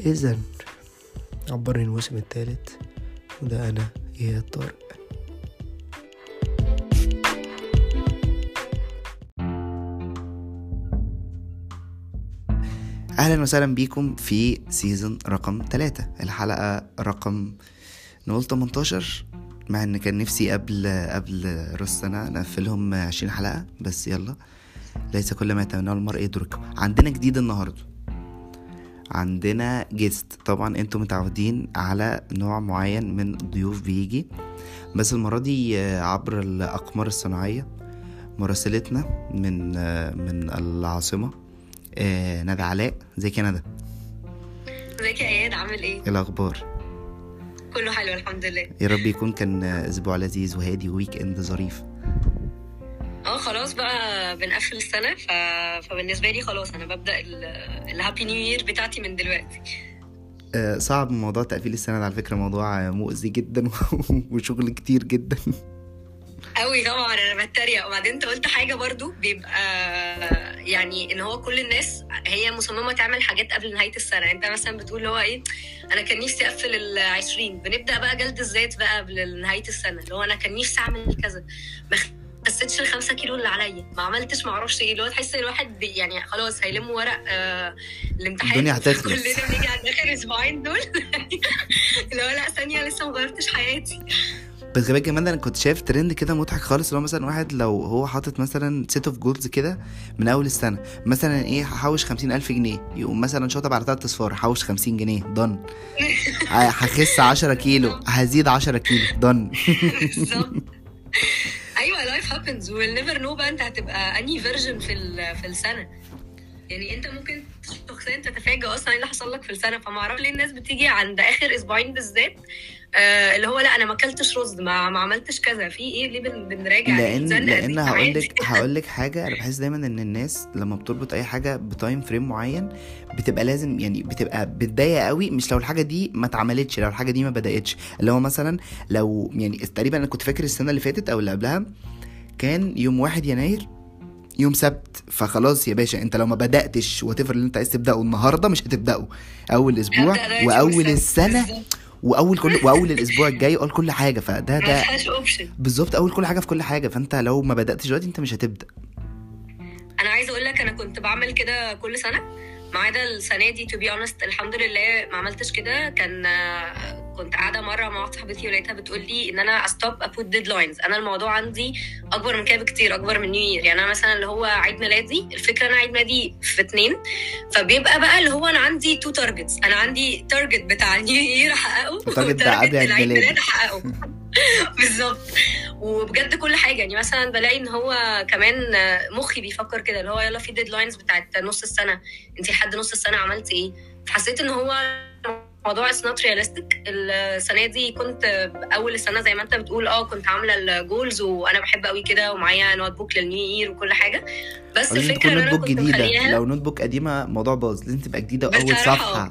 إذا عبرني الموسم الثالث وده أنا يا طارق. أهلا وسهلا بيكم في سيزون رقم ثلاثة. الحلقة رقم نقول 18 مع إن كان نفسي قبل قبل راس نقفلهم 20 حلقة بس يلا. ليس كل ما يتمناه المرء يدركه. عندنا جديد النهارده. عندنا جيست طبعا أنتم متعودين على نوع معين من الضيوف بيجي. بس المرة دي عبر الأقمار الصناعية مراسلتنا من من العاصمة آه، ندى علاء. ازيك يا ندى؟ ازيك يا اياد؟ عامل إيه؟ إيه الأخبار؟ كله حلو الحمد لله. يا رب يكون كان أسبوع لذيذ وهادي وويك إند ظريف. خلاص بقى بنقفل السنة ف... فبالنسبة لي خلاص أنا ببدأ ال- الهابي نيو يير بتاعتي من دلوقتي. آه، صعب موضوع تقفيل السنة ده على فكرة موضوع مؤذي جدا وشغل كتير جدا. قوي طبعا أنا بتريق. وبعدين أنت قلت حاجة برضو بيبقى يعني إن هو كل الناس هي مصممة تعمل حاجات قبل نهاية السنة. أنت مثلا بتقول اللي هو إيه أنا كان نفسي أقفل ال 20 بنبدأ بقى جلد الذات بقى قبل نهاية السنة اللي هو أنا كان نفسي أعمل كذا. خسيتش الخمسة كيلو اللي عليا. ما عملتش ما أعرفش إيه اللي هو تحس إن الواحد يعني خلاص هيلم ورق آه الامتحان. الدنيا هتخلص. كلنا بنيجي عند آخر أسبوعين دول. اللي هو لا ثانية لسه ما غيرتش حياتي. بس بالك كمان أنا كنت شايف ترند كده مضحك خالص اللي هو مثلا واحد لو هو حاطط مثلا set of goals كده من أول السنة مثلا إيه هحوش خمسين ألف جنيه يقوم مثلا شاطب على تلات أصفار هحوش خمسين جنيه done هخس عشرة كيلو هزيد عشرة كيلو done بالظبط. happens we'll never know بقى انت هتبقى any version في في السنة يعني انت ممكن شخصيا تتفاجئ أصلا إيه اللي حصل لك في السنة فما اعرف ليه الناس بتيجي عند آخر أسبوعين بالذات آه اللي هو لا أنا ما أكلتش رز ما, ما عملتش كذا في إيه ليه بن- بنراجع لأن دي؟ لأن هقول. لك هقول لك حاجة أنا بحس دايما إن الناس لما بتربط أي حاجة ب time frame معين بتبقى لازم يعني بتبقى بتضايق قوي مش لو الحاجة دي ما اتعملتش لو الحاجة دي ما بدأتش اللي هو مثلا لو يعني تقريبا أنا كنت فاكر السنة اللي فاتت أو اللي قبلها كان يوم واحد يناير يوم سبت. فخلاص يا باشا انت لو ما بدأتش what اللي انت عايز تبدأه النهارده مش هتبدأه. أول أسبوع وأول. السنة. وأول كل وأول الأسبوع الجاي أقول كل حاجة. فده ده بالظبط أول كل حاجة في كل حاجة. فأنت لو ما بدأتش دلوقتي انت مش هتبدأ. أنا عايزة أقول لك أنا كنت بعمل كده كل سنة. ما عدا السنة دي to be honest الحمد لله ما عملتش كده. كان آه، كنت قاعدة مرة مع واحدة صاحبتي ولقيتها بتقول لي إن أنا stop about deadlines أنا الموضوع عندي أكبر من كده بكتير أكبر من new year يعني أنا مثلا اللي هو عيد ميلادي الفكرة أنا عيد ميلادي في اتنين. فبيبقى بقى اللي هو أنا عندي two targets أنا عندي target بتاع new year أحققه و target بتاع عيد ميلادي. ميلاد أحققه. بالظبط. وبجد كل حاجة. يعني مثلا بلاقي إن هو كمان مخي بيفكر كده اللي هو يلا في deadlines بتاعت نص السنة. انت لحد نص السنة عملتي إيه؟ فحسيت إن هو موضوع it's not realistic السنة دي كنت أول السنة زي ما أنت بتقول آه كنت عاملة ال goals وأنا بحب قوي كده ومعايا notebook لل new year وكل حاجة. بس الفكرة ان نوت أنا بوك كنت جديدة. مخليها لو نوت بوك قديمة الموضوع باظ لازم تبقى جديدة بصراحة. صفحة.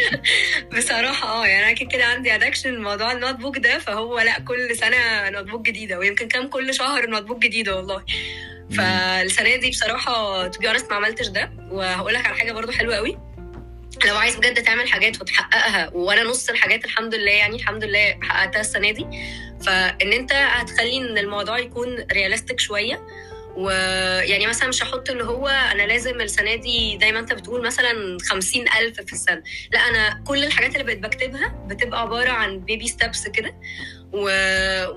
بصراحة آه يعني أنا كده كده عندي addiction موضوع ال notebook ده فهو لأ كل سنة notebook جديدة. ويمكن كام كل شهر notebook جديدة والله. فالسنة دي بصراحة to be ما عملتش ده. وهقول لك على حاجة برضو حلوة قوي لو عايز بجد تعمل حاجات وتحققها وأنا نص الحاجات الحمد لله يعني الحمد لله حققتها السنة دي. فإن أنت هتخلي إن الموضوع يكون realistic شوية ويعني مثلا مش هحط اللي هو أنا لازم السنة دي زي ما أنت بتقول مثلا خمسين ألف في السنة. لا أنا كل الحاجات اللي بقيت بكتبها بتبقى عبارة عن baby steps كده. و...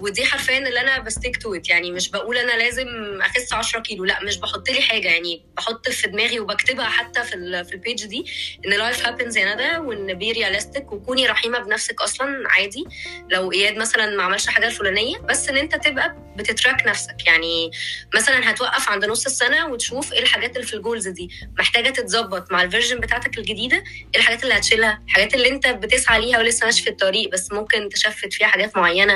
ودي حرفيا اللي أنا ب stick to يعني مش بقول أنا لازم أخس 10 كيلو. لا مش بحط لي حاجة. يعني بحط في دماغي وبكتبها حتى في ال... في ال page دي إن life happens يا ندى وإن be realistic وكوني رحيمة بنفسك أصلا عادي. لو إياد مثلا ما عملش حاجة الفلانية بس إن أنت تبقى بت track نفسك. يعني مثلا هتوقف عند نص السنة وتشوف إيه الحاجات اللي في ال goals دي. محتاجة تتظبط مع ال version بتاعتك الجديدة إيه الحاجات اللي هتشيلها الحاجات اللي أنت بتسعى ليها ولسه ماشي في الطريق بس ممكن ت shift فيها حاجات معينة.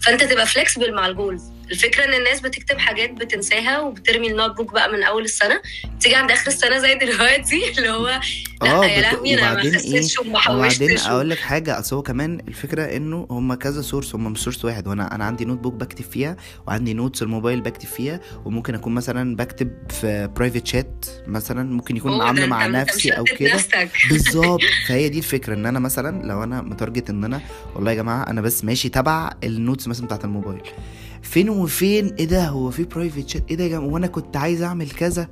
فأنت تبقى flexible مع ال goals الفكرة إن الناس بتكتب حاجات بتنساها وبترمي ال notebook بقى من أول السنة تيجي عند آخر السنة زي دلوقتي اللي هو لأ آه يا لهوي أنا ما وبعدين خسيتش وما وبعدين حوشتش أقول لك حاجة أصل هو كمان الفكرة إنه هم كذا source هم مش source واحد وأنا أنا عندي notebook بكتب فيها وعندي notes الموبايل بكتب فيها وممكن أكون مثلا بكتب في private chat مثلا ممكن يكون عاملة مع نفسي أو كده. بالظبط فهي دي الفكرة إن أنا مثلا لو أنا م target إن أنا والله يا جماعة أنا بس ماشي تبع ال notes مثلا بتاعت الموبايل. فين وفين؟ إيه ده؟ هو في private chat إيه ده يا جماعة؟ وأنا كنت عايز أعمل كذا.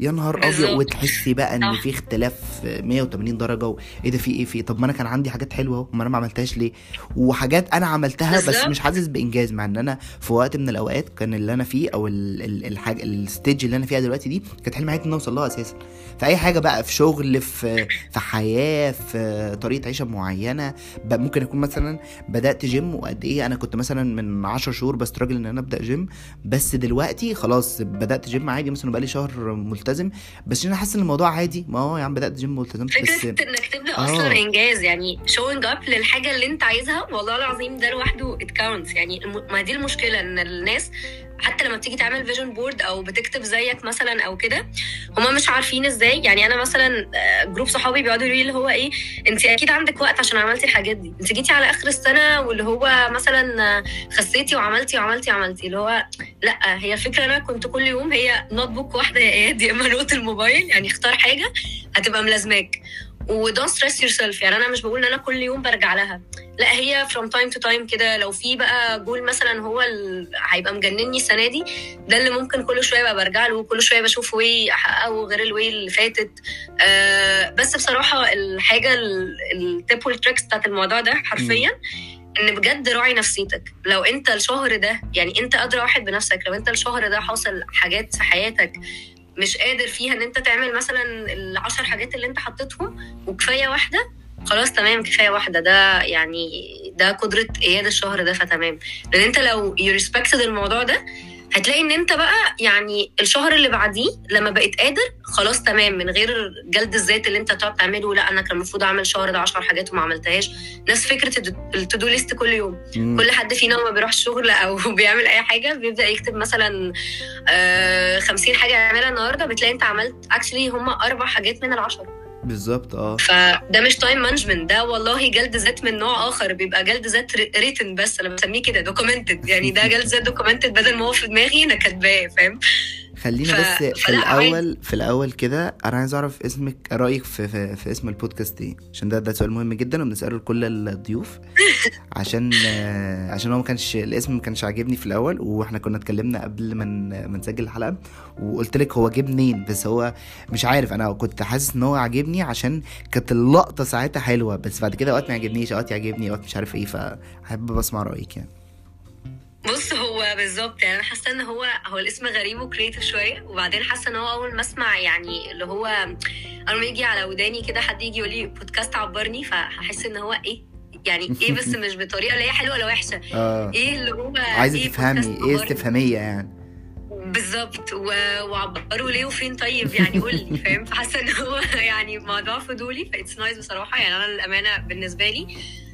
يا نهار أبيض. وتحسي بقى إن. في اختلاف 180 درجة وايه ده في إيه في إيه؟ طب ما أنا كان عندي حاجات حلوة أهو ما أنا ما عملتهاش ليه وحاجات أنا عملتها بس. مش حاسس بإنجاز مع إن أنا في وقت من الأوقات كان اللي أنا فيه أو ال- ال- الحاجة ال stage اللي أنا فيها دلوقتي دي كانت حلم حياتي إن أنا أوصل لها أساسا في أي حاجة بقى في شغل في في حياة في طريقة عيشة معينة ممكن أكون مثلا بدأت جيم وقد إيه أنا كنت مثلا من 10 شهور ب struggle إن أنا أبدأ جيم بس دلوقتي خلاص بدأت جيم عادي مثلا بقالي شهر ملتزم بس أنا حاسس إن الموضوع عادي ما هو يا عم بدأت جيم والتزمت بس فكره إنك تبدأ آه. أصلا إنجاز يعني showing up للحاجة اللي أنت عايزها والله العظيم ده لوحده it counts يعني ما دي المشكلة إن الناس حتى لما بتيجي تعمل vision board أو بتكتب زيك مثلا أو كده هما مش عارفين إزاي. يعني أنا مثلا آه، group صحابي بيقعدوا يقولوا لي اللي هو إيه أنت أكيد عندك وقت عشان عملتي الحاجات دي. أنت جيتي على آخر السنة واللي هو مثلا آه، خسيتي وعملتي وعملتي وعملتي. اللي هو لأ هي الفكرة أنا كنت كل يوم هي notebook واحدة يا إياد يا إما note الموبايل. يعني اختار حاجة هتبقى ملازماك. و don't stress yourself يعني أنا مش بقول إن أنا كل يوم برجع لها. لا هي from time to time كده. لو في بقى جول مثلا هو ال... هيبقى مجنني السنة دي ده اللي ممكن كل شوية بقى برجع له كل شوية بشوف way أحققه غير ال way اللي فاتت. آه بس بصراحة الحاجة ال tips وال tricks بتاعت الموضوع ده حرفيا إن بجد راعي نفسيتك. لو أنت الشهر ده يعني أنت أدرى واحد بنفسك لو أنت الشهر ده حاصل حاجات في حياتك مش قادر فيها ان انت تعمل مثلا العشر حاجات اللي انت حطيتهم وكفاية واحدة خلاص تمام كفاية واحدة. ده يعني ده قدرة إياد الشهر ده فتمام. لأن انت لو respected الموضوع ده هتلاقي إن أنت بقى يعني الشهر اللي بعديه لما بقيت قادر خلاص تمام من غير جلد الذات اللي أنت تقعد تعمله لأ أنا كان المفروض أعمل الشهر ده 10 حاجات وما عملتهاش. نفس فكرة ال to do list كل يوم. مم. كل حد فينا لما بيروح الشغل أو بيعمل أي حاجة بيبدأ يكتب مثلا آه 50 حاجة يعملها النهارده بتلاقي أنت عملت actually هم أربع حاجات من العشره بالظبط آه. فده مش time management ده والله جلد ذات من نوع آخر بيبقى جلد ذات written بس أنا بسميه كده documented يعني ده جلد ذات documented بدل ما هو في دماغي أنا كاتباه فاهم؟ خلينا ف- بس في الأول في الأول كده أنا عايز أعرف اسمك رأيك في, في, في اسم البودكاست إيه؟ عشان ده ده سؤال مهم جدا وبنسأله لكل الضيوف. عشان عشان هو ما كانش الاسم ما كانش عاجبني في الأول وإحنا كنا اتكلمنا قبل ما ما نسجل الحلقة وقلت لك هو جه منين بس هو مش عارف. أنا كنت حاسس إن هو عاجبني عشان كانت اللقطة ساعتها حلوة بس بعد كده اوقات ما يعجبنيش أوقات يعجبني أوقات مش عارف إيه فحابب أسمع رأيك يعني. بص هو بالظبط. يعني أنا حاسة إن هو هو الاسم غريب وكريتيف شوية وبعدين حاسة إن هو أول ما أسمع يعني اللي هو أول ما يجي على وداني كده حد يجي يقول لي بودكاست عبرني فهحس إن هو إيه؟ يعني إيه بس مش بطريقة اللي هي حلوة ولا وحشة. آه. إيه اللي هو عايزة إيه تفهمي إيه؟ استفهامية يعني؟ بالظبط. و- وعبروا ليه وفين طيب؟ يعني قول لي فاهم؟ فحاسة إن هو يعني موضوع فضولي ف it's nice بصراحة. يعني أنا للأمانة بالنسبة لي آه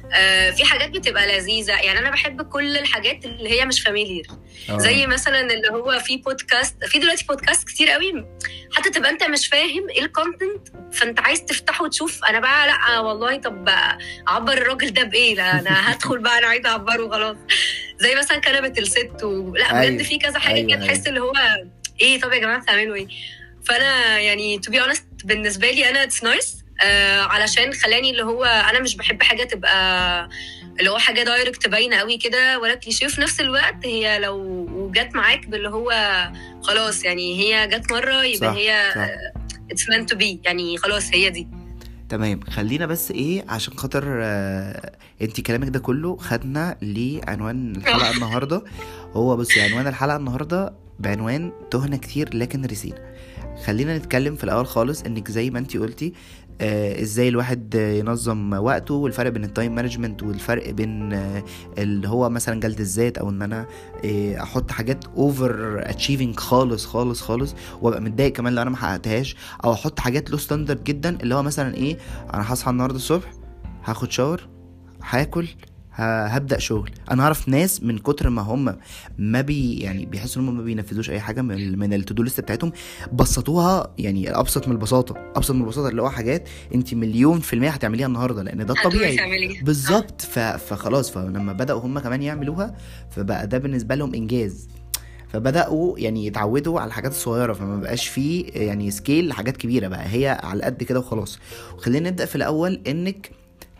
في حاجات بتبقى لذيذة. يعني أنا بحب كل الحاجات اللي هي مش familiar آه. زي مثلا اللي هو في بودكاست في دلوقتي بودكاست كتير قوي. حتى تبقى أنت مش فاهم إيه ال content فأنت عايز تفتحه وتشوف. أنا بقى لأ والله طب أعبر الراجل ده بإيه؟ لا أنا هدخل بقى أنا عايزة أعبره خلاص. زي مثلا كنبه الست ولا أيوة. بجد في كذا حاجة أيوة، كده تحس اللي هو إيه طب يا جماعة بتعملوا إيه؟ فأنا يعني to be honest بالنسبة لي أنا it's nice آه علشان خلاني اللي هو أنا مش بحب حاجة تبقى اللي هو حاجة direct باينة قوي كده ولا كليشيه في نفس الوقت هي لو جت معاك باللي هو خلاص يعني هي جت مرة يبقى صح، هي. it's meant to be يعني خلاص هي دي. تمام. خلينا بس إيه عشان خاطر آه انت كلامك ده كله خدنا لعنوان الحلقة النهارده. هو بصي عنوان الحلقة النهارده بعنوان تهنا كتير لكن رسينا. خلينا نتكلم في الأول خالص إنك زي ما انت قلتي إزاي الواحد آه، ينظم وقته والفرق بين ال time management والفرق بين آه اللي هو مثلا جلد الذات أو إن أنا آه أحط حاجات over achieving خالص خالص خالص وأبقى متضايق كمان لو أنا ما حققتهاش أو أحط حاجات low standard جدا اللي هو مثلا إيه أنا هصحى النهارده الصبح هاخد shower هاكل هبدأ شغل. أنا أعرف ناس من كتر ما هم ما بي يعني بيحسوا إن هم ما بينفذوش أي حاجة من من ال to-do list بتاعتهم بسطوها يعني أبسط من البساطة. أبسط من البساطة اللي هو حاجات أنت مليون في المية هتعمليها النهارده لأن ده الطبيعي تعملي. بالظبط. فخلاص فلما بدأوا هم كمان يعملوها فبقى ده بالنسبة لهم إنجاز. فبدأوا يعني يتعودوا على الحاجات الصغيرة فما بقاش فيه يعني scale لحاجات كبيرة بقى. هي على قد كده وخلاص. وخلينا نبدأ في الأول إنك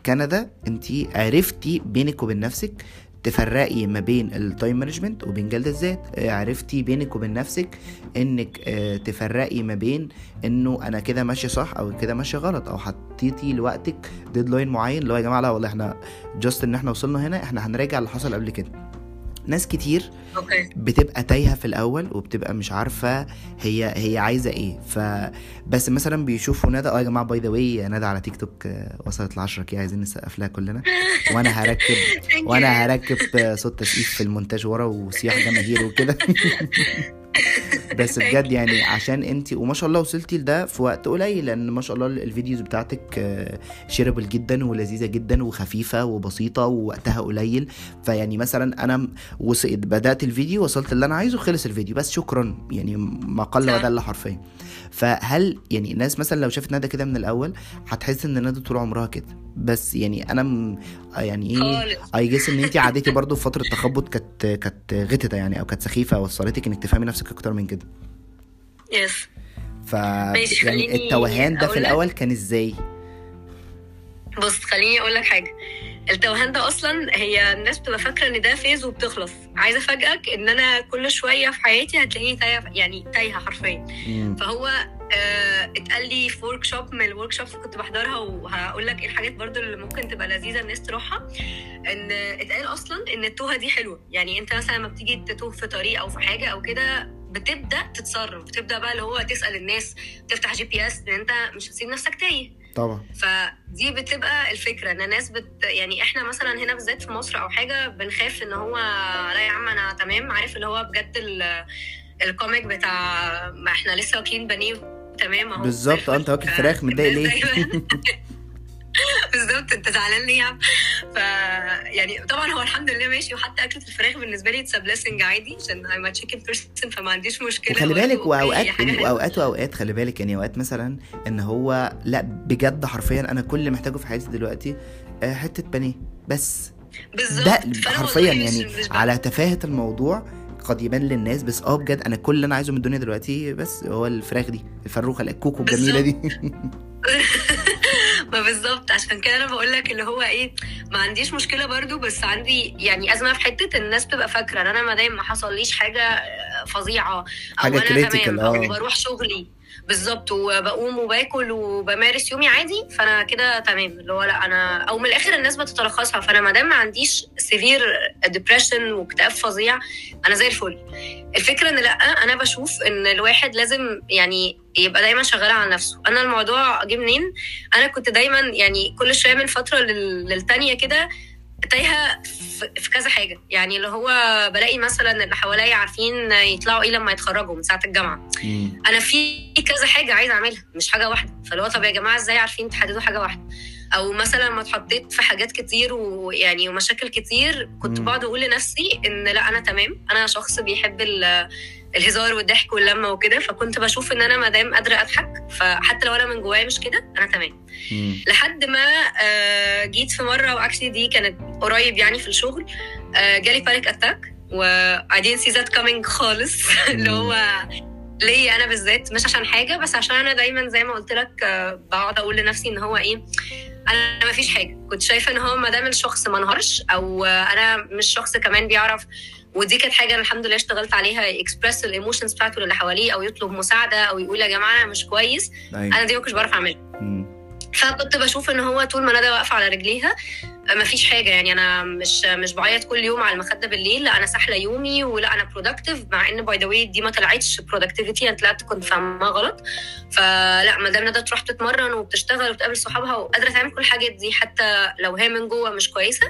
كندى انت عرفتي بينك وبين نفسك تفرقي ما بين ال time management وبين جلد الذات. آه، عرفتي بينك وبين نفسك انك آه، تفرقي ما بين انه أنا كده ماشية صح أو كده ماشية غلط أو حطيتي لوقتك deadline معين اللي هو يا جماعة لا والله إحنا just ان إحنا وصلنا هنا إحنا هنراجع اللي حصل قبل كده. ناس كتير بتبقى تايهة في الأول وبتبقى مش عارفة هي هي عايزة إيه. ف بس مثلا بيشوفوا ندى أه يا جماعة by the way ندى على تيك توك آه، وصلت ل 10 K عايزين نسقف لها كلنا. وأنا هركب وأنا هركب آه، صوت تسقيف في المونتاج ورا وصياح جماهير وكده. بس بجد يعني عشان انت وما شاء الله وصلتي لده في وقت قليل لأن ما شاء الله ال videos بتاعتك شيربل جدا ولذيذة جدا وخفيفة وبسيطة ووقتها قليل. فيعني مثلا أنا بدأت الفيديو وصلت اللي أنا عايزه خلص الفيديو. بس شكرا يعني ما قل. ودل حرفيا. فهل يعني الناس مثلا لو شافت ندى كده من الأول هتحس إن ندى طول عمرها كده؟ بس يعني أنا م... يعني إيه اي جس إن انت عديتي برضو في فترة تخبط كانت كانت غتته يعني أو كانت سخيفة وصلتك إنك تفهمي نفسك أكتر من كده. yes ف يعني التوهان ده في. الأول كان إزاي؟ بص خليني أقول لك حاجة. التوهان ده أصلا هي الناس بتبقى فاكرة إن ده phase وبتخلص. عايزة أفاجئك إن أنا كل شوية في حياتي هتلاقيني تايهة يعني تايهة حرفيا. فهو آه اتقال لي في workshop من ال workshops كنت بحضرها وهقول لك إيه الحاجات برضو اللي ممكن تبقى لذيذة الناس تروحها. إن اتقال أصلا إن التوهة دي حلوة. يعني أنت مثلا لما بتيجي تتوه في طريق أو في حاجة أو كده بتبدأ تتصرف. بتبدأ بقى اللي هو تسأل الناس تفتح GPS إن أنت مش هتسيب نفسك تايه. طبعا. فدي بتبقى الفكرة إن الناس بت يعني إحنا مثلا هنا بالذات في مصر أو حاجة بنخاف إن هو لا يا عم أنا تمام عارف اللي هو بجد ال- ال comic بتاع ما إحنا لسه واكلين بانيه تمام أهو. بالظبط أه أنت واكل فراخ متضايق ليه؟ بالظبط انت زعلان ليه ف يعني طبعا هو الحمد لله ماشي وحتى أكلة الفراخ بالنسبة لي it's blessing عادي عشان a chicken person فما عنديش مشكلة وخلي بالك. وأوقات. وأوقات وأوقات خلي بالك يعني أوقات مثلا إن هو لأ بجد حرفيا أنا كل اللي محتاجه في حياتي دلوقتي آه، حتة بانيه بس بالظبط ده حرفيا يعني على تفاهة الموضوع قد يبان للناس بس آه بجد أنا كل اللي أنا عايزه من الدنيا دلوقتي بس هو الفراخ دي الفروخة الكوكو الجميلة دي ما بالظبط عشان كده أنا بقول لك اللي هو إيه ما عنديش مشكلة برضو بس عندي يعني أزمة في حتة الناس بتبقى فاكرة إن أنا ما دام ما حصليش حاجة آه، فظيعة أو حاجة أنا تمام آه. أو بروح شغلي بالظبط وبقوم وباكل وبمارس يومي عادي فأنا كده تمام. اللي هو لأ أنا أو من الآخر الناس بتتلخصها. فأنا ما دام ما عنديش severe depression واكتئاب فظيع أنا زي الفل. الفكرة إن لأ أنا بشوف إن الواحد لازم يعني يبقى دايما شغال على نفسه. أنا الموضوع جه منين؟ أنا كنت دايما يعني كل شوية من فترة لل- للتانية كده تايهة في كذا حاجة. يعني اللي هو بلاقي مثلا اللي حواليا عارفين يطلعوا إيه لما يتخرجوا من ساعة الجامعة. مم. أنا في كذا حاجة عايزة أعملها مش حاجة واحدة. فاللي هو طب يا جماعة إزاي عارفين تحددوا حاجة واحدة؟ أو مثلا لما اتحطيت في حاجات كتير ويعني ومشاكل كتير كنت. بقعد أقول لنفسي إن لأ أنا تمام أنا شخص بيحب ال- الهزار والضحك واللمة وكده فكنت بشوف إن أنا ما دام قادرة أضحك فحتى لو أنا من جوايا مش كده أنا تمام مم. لحد ما آه، جيت في مرة و actually دي كانت قريب يعني في الشغل آه، جالي panic attack و I didn't see that coming خالص اللي هو ليه أنا بالذات مش عشان حاجة بس عشان أنا دايما زي ما قلت لك آه، بقعد أقول لنفسي إن هو إيه أنا ما فيش حاجة. كنت شايفة إن هو ما دام الشخص ما انهارش أو أنا مش شخص كمان بيعرف ودي كانت حاجة أنا الحمد لله اشتغلت عليها ي express ال emotions بتاعته للي حواليه أو يطلب مساعدة أو يقول يا جماعة أنا مش كويس. أيوه. أنا دي ما كنتش بعرف أعملها. فكنت بشوف إن هو طول ما ندى واقفة على رجليها مفيش حاجة يعني. أنا مش مش بعيط كل يوم على المخدة بالليل لأ أنا ساحلة يومي ولأ أنا productive مع إن by the way دي ما طلعتش productivity أنا طلعت كنت فاهمها غلط. فلأ ما دام ندى تروح تتمرن وبتشتغل وبتقابل صحابها وقادرة تعمل كل الحاجات دي حتى لو هي من جوه مش كويسة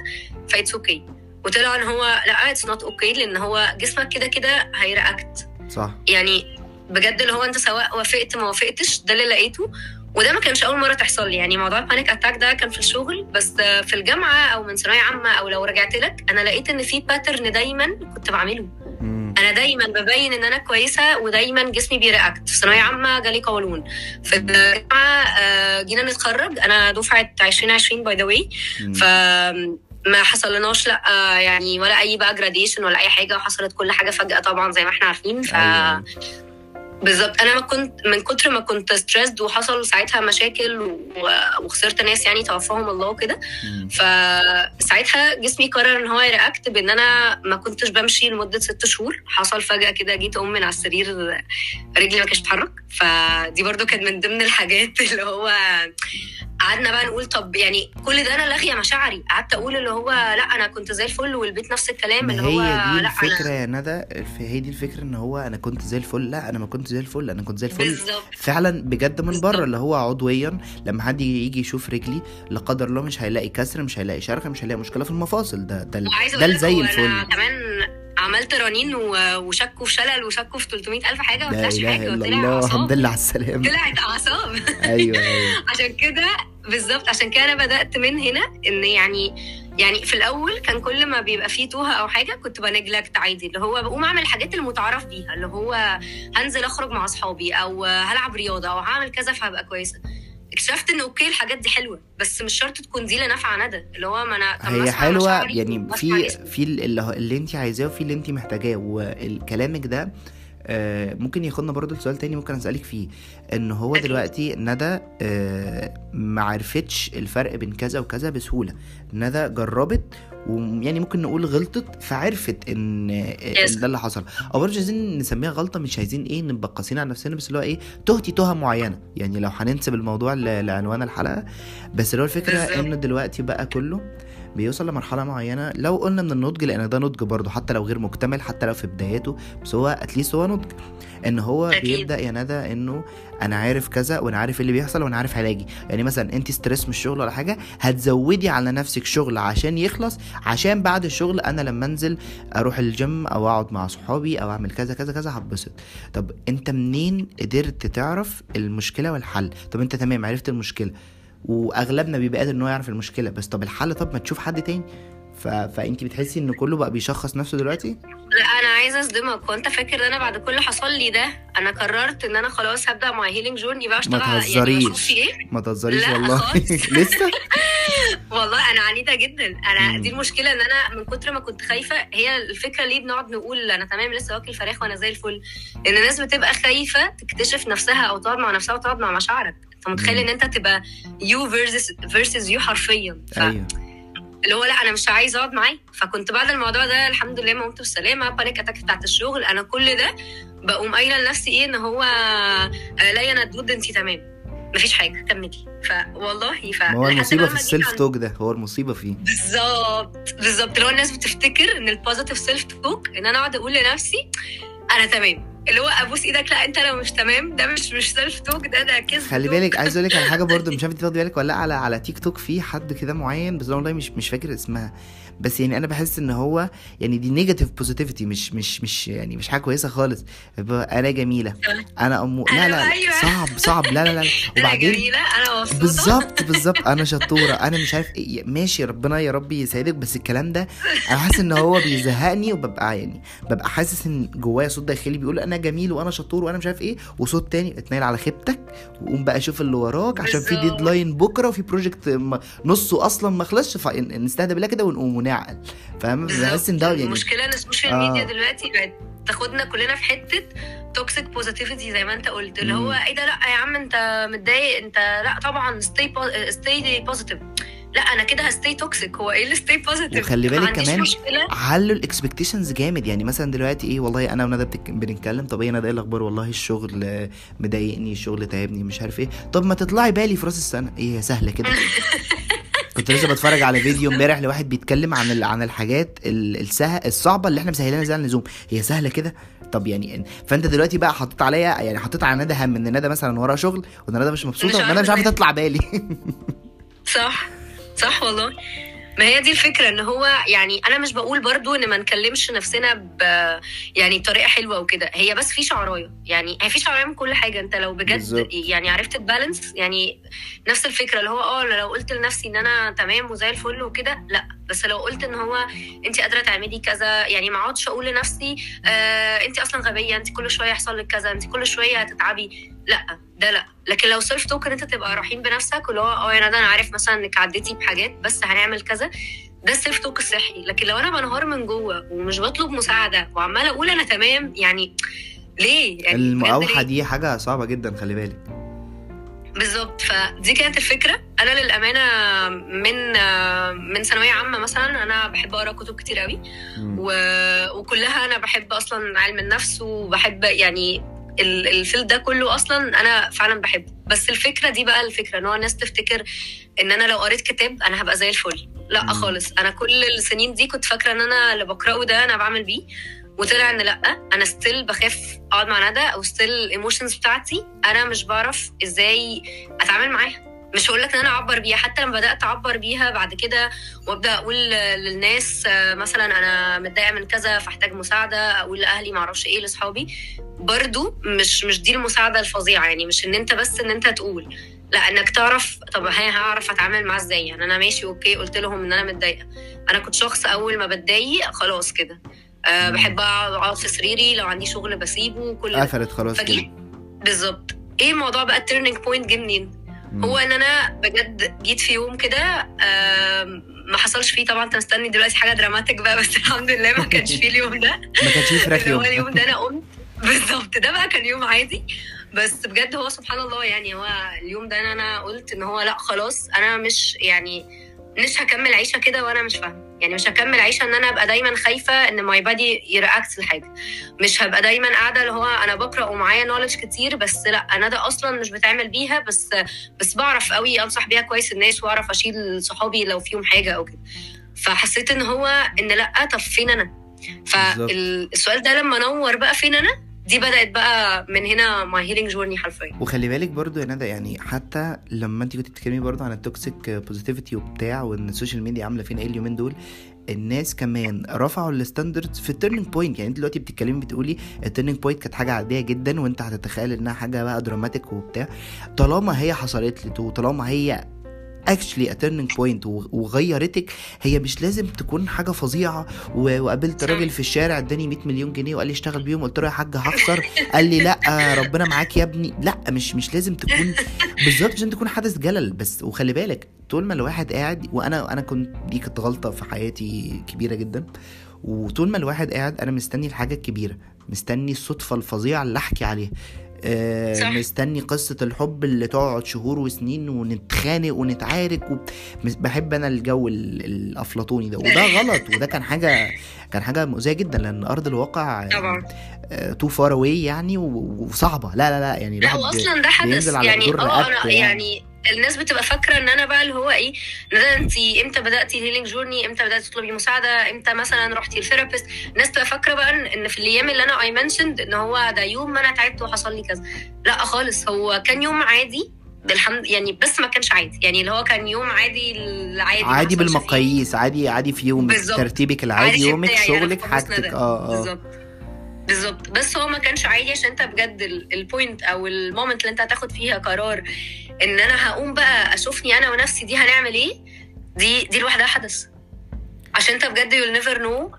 ف it's okay وطلع إن هو لأ it's not okay لأن هو جسمك كده كده هي react صح. يعني بجد اللي هو أنت سواء وافقت ما وافقتش ده اللي لقيته. وده ما كانش أول مرة تحصل لي. يعني موضوع ال panic attack ده كان في الشغل بس في الجامعة أو من ثانوية عامة أو لو رجعت لك أنا لقيت إن في pattern دايما كنت بعمله. أنا دايما ببين إن أنا كويسة ودايما جسمي بي react. في ثانوية عامة جالي قولون. في الجامعة آه، جينا نتخرج. أنا دفعة 2020 by the way. ف ما حصلناش لا يعني ولا أي بقى graduation ولا أي حاجة وحصلت كل حاجة فجأة طبعا زي ما إحنا عارفين. ف أيوة. بالظبط. أنا ما كنت من كتر ما كنت stressed وحصل ساعتها مشاكل وخسرت ناس يعني توفاهم الله وكده. فساعتها جسمي قرر إن هو ي react بإن أنا ما كنتش بمشي لمدة ست شهور. حصل فجأة كده جيت أقوم من على السرير رجلي ما كانتش تتحرك فدي برضو كانت من ضمن الحاجات اللي هو قعدنا بقى نقول طب يعني كل ده أنا لاغيه مشاعري. قعدت أقول اللي هو لا أنا كنت زي الفل والبيت نفس الكلام اللي هو هي دي أنا يا ندى هي دي الفكرة إن هو أنا كنت زي الفل. لا أنا ما كنت زي الفل أنا كنت زي الفل. بالظبط. فعلا بجد من. بره اللي هو عضويا لما حد يجي يشوف رجلي لا قدر الله مش هيلاقي كسر مش هيلاقي شرخ مش هيلاقي مشكلة في المفاصل. ده ده ده زي الفل أنا كمان عملت رنين وشكوا في شلل وشكوا في 300 ألف حاجة ما طلعش حاجة وطلع الله. الحمد اعصاب لله على السلامة. طلعت أعصاب. أيوه أيوه. عشان كده بالظبط عشان كده أنا بدأت من هنا إن يعني يعني في الأول كان كل ما بيبقى فيه توهة أو حاجة كنت بنجلكت عادي اللي هو بقوم أعمل الحاجات المتعارف بيها اللي هو هنزل أخرج مع أصحابي أو هلعب رياضة أو هعمل كذا فهبقى كويسة اكتشفت إن أوكي الحاجات دي حلوة بس مش شرط تكون دي اللي نافعة ندى اللي هو ما أنا هي حلوة يعني في. في اللي, اللي انت عايزاه وفي اللي انت محتاجاه وكلامك ده ممكن ياخدنا برضو لسؤال تاني ممكن أسألك فيه إن هو. دلوقتي ندى آه، ما عرفتش الفرق بين كذا وكذا بسهولة ندى جربت ويعني ممكن نقول غلطت فعرفت إن آه،. ده اللي حصل أو برضه عايزين نسميها غلطة مش عايزين إيه نبقى قاسيين على نفسنا بس اللي هو إيه تهتي تهة معينة يعني لو هننسب الموضوع لعنوان الحلقة بس اللي هو الفكرة. إن دلوقتي بقى كله بيوصل لمرحلة معينة. لو قلنا من النضج لأن ده نضج برضه حتى لو غير مكتمل حتى لو في بداياته بس هو اتليست هو نضج. إن هو أكيد. بيبدأ يا ندى إنه أنا عارف كذا وأنا عارف إيه اللي بيحصل وأنا عارف علاجي. يعني مثلا أنت ستريس من الشغل ولا حاجة هتزودي على نفسك شغل عشان يخلص عشان بعد الشغل أنا لما أنزل أروح الجيم أو أقعد مع صحابي أو أعمل كذا كذا كذا هتبسط. طب أنت منين قدرت تعرف المشكلة والحل؟ طب أنت تمام عرفت المشكلة. واغلبنا بيبقى قادر إن هو يعرف المشكلة. بس طب الحل؟ طب ما تشوف حد تاني. ف... فأنت بتحسي إن كله بقى بيشخص نفسه دلوقتي؟ لا أنا عايزة أصدمك. وانت فاكر إن أنا بعد كل حصل لي ده أنا قررت إن أنا خلاص هبدأ مع healing journey بقى أشتغل يعني تهزريش. بشوف في إيه ما تهزريش والله. لسه؟ والله أنا عنيدة جدا. أنا مم. دي المشكلة إن أنا من كتر ما كنت خايفة هي الفكرة ليه بنقعد نقول أنا تمام لسه واكل فراخ وأنا زي الفل؟ إن الناس بتبقى خايفة تكتشف نفسها أو تقعد مع نفسها وتقعد مع مشاعرك. انت متخيل مم. إن أنت تبقى you versus versus you حرفيا. ف... أيوه. اللي هو لا أنا مش عايزه أقعد معاه فكنت بعد الموضوع ده الحمد لله ما قمت بالسلامه panic attack بتاعت الشغل. أنا كل ده بقوم قايلة لنفسي إيه إن هو آه، لا يا ندود انت تمام. مفيش حاجة كملي. فوالله ف ما هو المصيبة في ال self talk ده هو المصيبة فيه. بالظبط بالظبط. اللي هو الناس بتفتكر إن ال positive self talk إن أنا أقعد أقول لنفسي أنا تمام اللي هو ابوس إيدك لا انت لو مش تمام ده مش مش self talk ده ده كذب خلي. بالك عايز أقول لك على حاجة برضو مش عارف أنت بالك ولا لأ على على تيك توك في حد كده معين بس والله مش مش فاكر اسمها بس يعني أنا بحس إن هو يعني دي negative positivity مش مش مش يعني مش حاجة كويسة خالص. أنا جميلة. أنا أمو... لا لا, أيوة. صعب صعب. لا لا لا. وبعدين جميلة أنا مبسوطة. بالظبط بالظبط. أنا شطورة. أنا مش عارف إيه ماشي ربنا يا رب يسعدك بس الكلام ده أنا حاسس إن هو بيزهقني وببقى يعني ببقى حاسس إن جوايا صوت داخلي بيقول أنا جميل وأنا شطور وأنا مش عارف إيه وصوت تاني اتنقل على خيبتك. وقوم بقى شوف اللي وراك عشان في. deadline بكرة وفي project نصه أصلا ما خلصش فنستهدى بالله كده ونقوم. ونعقل. فاهم؟ بحس إن ده يعني المشكلة إن ال social آه. ميديا دلوقتي بقت تاخدنا كلنا في حتة toxic positivity زي ما أنت قلت اللي هو. إيه ده؟ لأ يا عم أنت متضايق أنت لأ طبعا stay stay positive لأ أنا كده ه stay toxic هو إيه اللي stay positive وخلي بالك كمان علوا ال expectations جامد. يعني مثلا دلوقتي إيه والله أنا وندى بنتكلم طب إيه ندى إيه الأخبار؟ والله الشغل مضايقني الشغل تعبني مش عارف إيه. طب ما تطلعي بالي في رأس السنة. إيه هي سهلة كده. كنت لسه بتفرج على فيديو امبارح لواحد بيتكلم عن ال- عن الحاجات ال- السه... الصعبة اللي إحنا مسهلينها زي اللزوم هي سهلة كده؟ طب يعني فأنت دلوقتي بقى حطيت عليا يعني حطيت على ندى هم إن ندى مثلا وراها شغل وإن ندى مش مبسوطة وإن ندى مش عارفة. تطلع بالي. صح. صح والله. ما هي دي الفكرة إن هو يعني أنا مش بقول برضو إن ما نكلمش نفسنا ب يعني بطريقة حلوة وكده هي بس في شعراية يعني هي في شعراية من كل حاجة أنت لو بجد بالظبط. يعني عرفت تبالانس يعني نفس الفكرة اللي هو آه لو قلت لنفسي إن أنا تمام وزي الفل وكده لأ بس لو قلت إن هو انت قادرة تعملي كذا يعني ما أقعدش أقول لنفسي آه انت أصلا غبية انت كل شوية يحصل لك كذا انت كل شوية هتتعبي لا ده لا. لكن لو self talk انت تبقى رحيم بنفسك واللي هو آه يا ندى أنا عارف مثلا إنك عديتي بحاجات بس هنعمل كذا. ده ال self talk الصحي لكن لو أنا بنهار من جوه ومش بطلب مساعدة وعمالة أقول أنا تمام يعني ليه؟ يعني المقاوحة؟ دي حاجة صعبة جدا خلي بالك. بالظبط. فدي كانت الفكرة. أنا للأمانة من من ثانوية عامة مثلا أنا بحب أقرأ كتب كتير قوي. و... وكلها أنا بحب أصلا علم النفس وبحب يعني الفيلد ده كله أصلا أنا فعلا بحبه. بس الفكرة دي بقى الفكرة إن هو الناس تفتكر إن أنا لو قريت كتاب أنا هبقى زي الفل. لا. خالص. أنا كل السنين دي كنت فاكرة إن أنا اللي بقرأه ده أنا بعمل بيه وطلع إن لأ أنا still بخاف أقعد مع ندى أو still ال emotions بتاعتي أنا مش بعرف إزاي أتعامل معاها. مش هقول لك إن أنا أعبر بيها حتى لما بدأت أعبر بيها بعد كده وأبدأ أقول للناس مثلا أنا متضايقة من كذا فأحتاج مساعدة أقول لأهلي ما أعرفش إيه لأصحابي برضو مش مش دي المساعدة الفظيعة يعني مش إن أنت بس إن أنت تقول لا إنك تعرف طب هي هعرف أتعامل معاه إزاي يعني أنا ماشي okay قلت لهم إن أنا متضايقة أنا كنت شخص أول ما بتضايق خلاص كده أه. بحب أقعد في سريري لو عندي شغل بسيبه كل. قفلت خلاص كده بالظبط إيه الموضوع بقى ال turning point جه منين. هو ان أنا بجد جيت في يوم كده ما حصلش فيه طبعا انت مستني دلوقتي حاجة dramatic بقى بس الحمد لله ما كانش فيه اليوم ده. ما كانش فيه فراخ يوم. اليوم ده أنا قمت. بالظبط ده بقى كان يوم عادي. بس بجد هو سبحان الله يعني هو اليوم ده أنا قلت إن هو لأ خلاص أنا مش يعني مش هكمل عيشة كده وأنا مش فاهمة. يعني مش هكمل عيشة إن أنا أبقى دايما خايفة إن my body ي react لحاجة. مش هبقى دايما قاعدة اللي هو أنا بقرأ ومعايا knowledge كتير بس لأ أنا ده أصلا مش بتعمل بيها بس بس بعرف قوي أنصح بيها كويس الناس وأعرف أشيل صحابي لو فيهم حاجة أو كده. فحسيت إن هو إن لأ طب فين أنا؟ فالسؤال ده لما نور بقى فين أنا؟ دي بدأت بقى من هنا my healing journey حرفيا. وخلي بالك برضو يا ندى يعني حتى لما انت كنت بتتكلمي برضو عن ال toxic positivity وبتاع وإن ال social media عاملة فينا إيه اليومين دول الناس كمان رفعوا ال standards في ال turning point يعني انت دلوقتي بتتكلمي بتقولي ال turning point كانت حاجة عادية جدا وانت هتتخيل إنها حاجة بقى dramatic وبتاع. طالما هي حصلت لك وطالما هي actually turning point وغيرتك. هي مش لازم تكون حاجة فظيعة. وقابلت. راجل في الشارع اداني 100 مليون جنيه وقال لي اشتغل بيهم. قلت له يا حاج هخسر. قال لي لا ربنا معاك يا ابني. لا مش مش لازم تكون بالظبط عشان تكون حدث جلل. بس وخلي بالك طول ما الواحد قاعد وأنا أنا كنت دي كانت غلطة في حياتي كبيرة جدا. وطول ما الواحد قاعد أنا مستني الحاجة الكبيرة. مستني الصدفة الفظيعة اللي أحكي عليها. آه صح. مستني قصة الحب اللي تقعد شهور وسنين ونتخانق ونتعارك بحب أنا الجو ال- الأفلاطوني ده وده غلط وده كان حاجة كان حاجة مؤذية جدا لأن أرض الواقع طبعا too far away يعني و- وصعبة لا لا لا يعني لا الواحد واصلا ده حدث يعني آه يعني. يعني الناس بتبقى فاكرة إن أنا بقى اللي هو إيه انت إمتى بداتي ال healing journey إمتى بداتي تطلبي مساعدة؟ إمتى مثلا رحتي ال therapist الناس بتبقى فاكرة بقى ان في الأيام اللي أنا I mentioned إن هو ده يوم ما أنا تعبت وحصل لي كذا. لأ خالص هو كان يوم عادي بالحمد يعني بس ما كانش عادي. يعني اللي هو كان يوم عادي العادي عادي. بالمقاييس عادي عادي في يومك. ترتيبك العادي عادي يومك أنا شغلك حاجتك. آه آه. بالظبط. بالظبط. بس هو ما كانش عادي عشان أنت بجد ال- point أو ال moment اللي أنت هتاخد فيها قرار إن أنا هقوم بقى أشوفني أنا ونفسي دي هنعمل إيه؟ دي دي لوحدها حدث. عشان أنت بجد you never know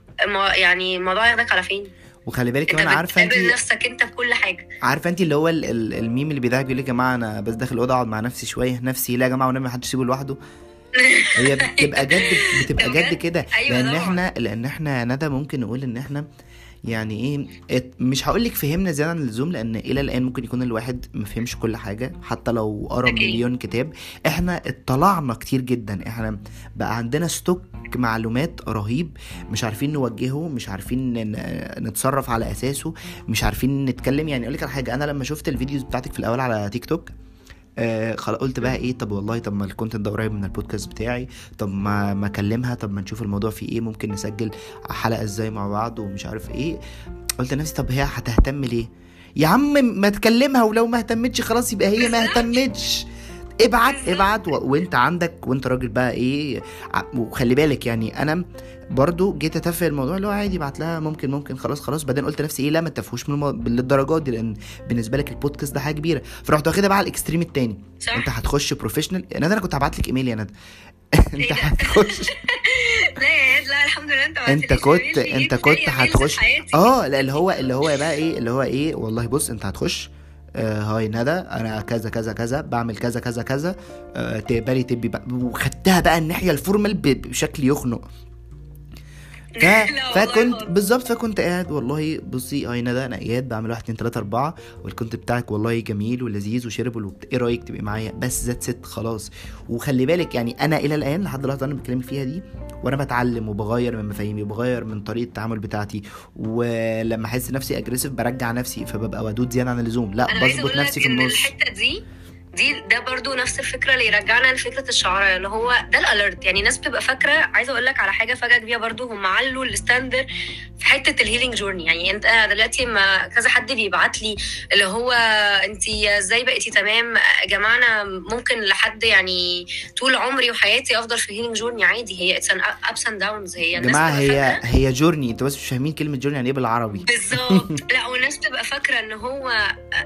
يعني الموضوع ياخدك على فين. وخلي بالك كمان عارفة أنت بتقابل نفسك أنت بكل حاجة. عارفة أنت اللي هو ال- ال- الميم اللي بيضحك بيقول يا جماعة أنا بس داخل الاوضه أقعد مع نفسي شوية نفسي لا يا جماعة ونبي محدش يسيبه لوحده. هي بتبقى جد بتبقى؟ جد كده. أيوة لأن. إحنا لأن إحنا ندى ممكن نقول إن إحنا يعني إيه مش هقول لك فهمنا زيادة عن اللزوم لأن إلى الآن ممكن يكون الواحد ما فهمش كل حاجة حتى لو قرأ. مليون كتاب. إحنا اطلعنا كتير جدا. إحنا بقى عندنا stock معلومات رهيب مش عارفين نوجهه مش عارفين نتصرف على أساسه مش عارفين نتكلم. يعني أقول لك على حاجة أنا لما شفت ال videos بتاعتك في الأول على تيك توك آه قلت بقى إيه طب والله طب ما ال content ده قريب من البودكاست بتاعي. طب ما ما أكلمها طب ما نشوف الموضوع فيه إيه ممكن نسجل حلقة إزاي مع بعض ومش عارف إيه. قلت لنفسي طب هي هتهتم ليه؟ يا عم ما تكلمها ولو ما اهتمتش خلاص يبقى هي ما. اهتمتش. ابعت. ابعت. وانت عندك وانت راجل بقى إيه وخلي بالك يعني أنا برضو جيت اتفق الموضوع اللي هو عادي بعت لها ممكن ممكن خلاص خلاص بعدين قلت لنفسي إيه لا ما تفهوش من المو... للدرجات دي لأن بالنسبة لك البودكاست ده حاجة كبيرة فرحت واخدها بقى على ال extreme التاني صح انت هتخش professional ندى أنا كنت هبعت لك إيميل يا ندى انت إيه؟ هتخش لا يا ياد لا الحمد لله انت انت كنت انت كنت هتخش. آه لا اللي هو اللي هو بقى إيه اللي هو إيه والله بص انت هتخش آه هاي ندى أنا كذا كذا كذا بعمل كذا كذا كذا. آه تقبلي تبي وخدتها بقى الناحية الفورمال بشكل يخنق. ف... فكنت. بالظبط فكنت قاعد والله بصي هاي ندى أنا اياد بعمل واحد اتنين تلاتة أربعة والكونت بتاعك والله جميل ولذيذ وشيربل وبت... إيه رأيك تبقي معايا؟ بس ذات ست خلاص. وخلي بالك يعني أنا إلى الآن لحد اللحظه أنا بتكلم فيها دي وأنا بتعلم وبغير من مفاهيمي وبغير من طريقة التعامل بتاعتي ولما أحس نفسي aggressive برجع نفسي فببقى ودود زيادة عن اللزوم. لا بظبط نفسي في النص. الحتة دي دي ده برضو نفس الفكرة اللي يرجعنا لفكرة الشعراء اللي هو ده ال alert يعني الناس بتبقى فاكرة عايزة أقول لك على حاجة فجأة بيها برضو هم علوا ال standard في حتة ال healing journey يعني أنت دلوقتي ما كذا حد بيبعت لي اللي هو أنت إزاي بقيتي تمام؟ يا جماعة أنا ممكن لحد يعني طول عمري وحياتي أفضل في ال healing journey عادي. هي it's ups and downs هي الناس جماعة هي هي journey أنتوا بس مش فاهمين كلمة journey يعني إيه بالعربي. بالظبط. لا والناس بتبقى فاكرة إن هو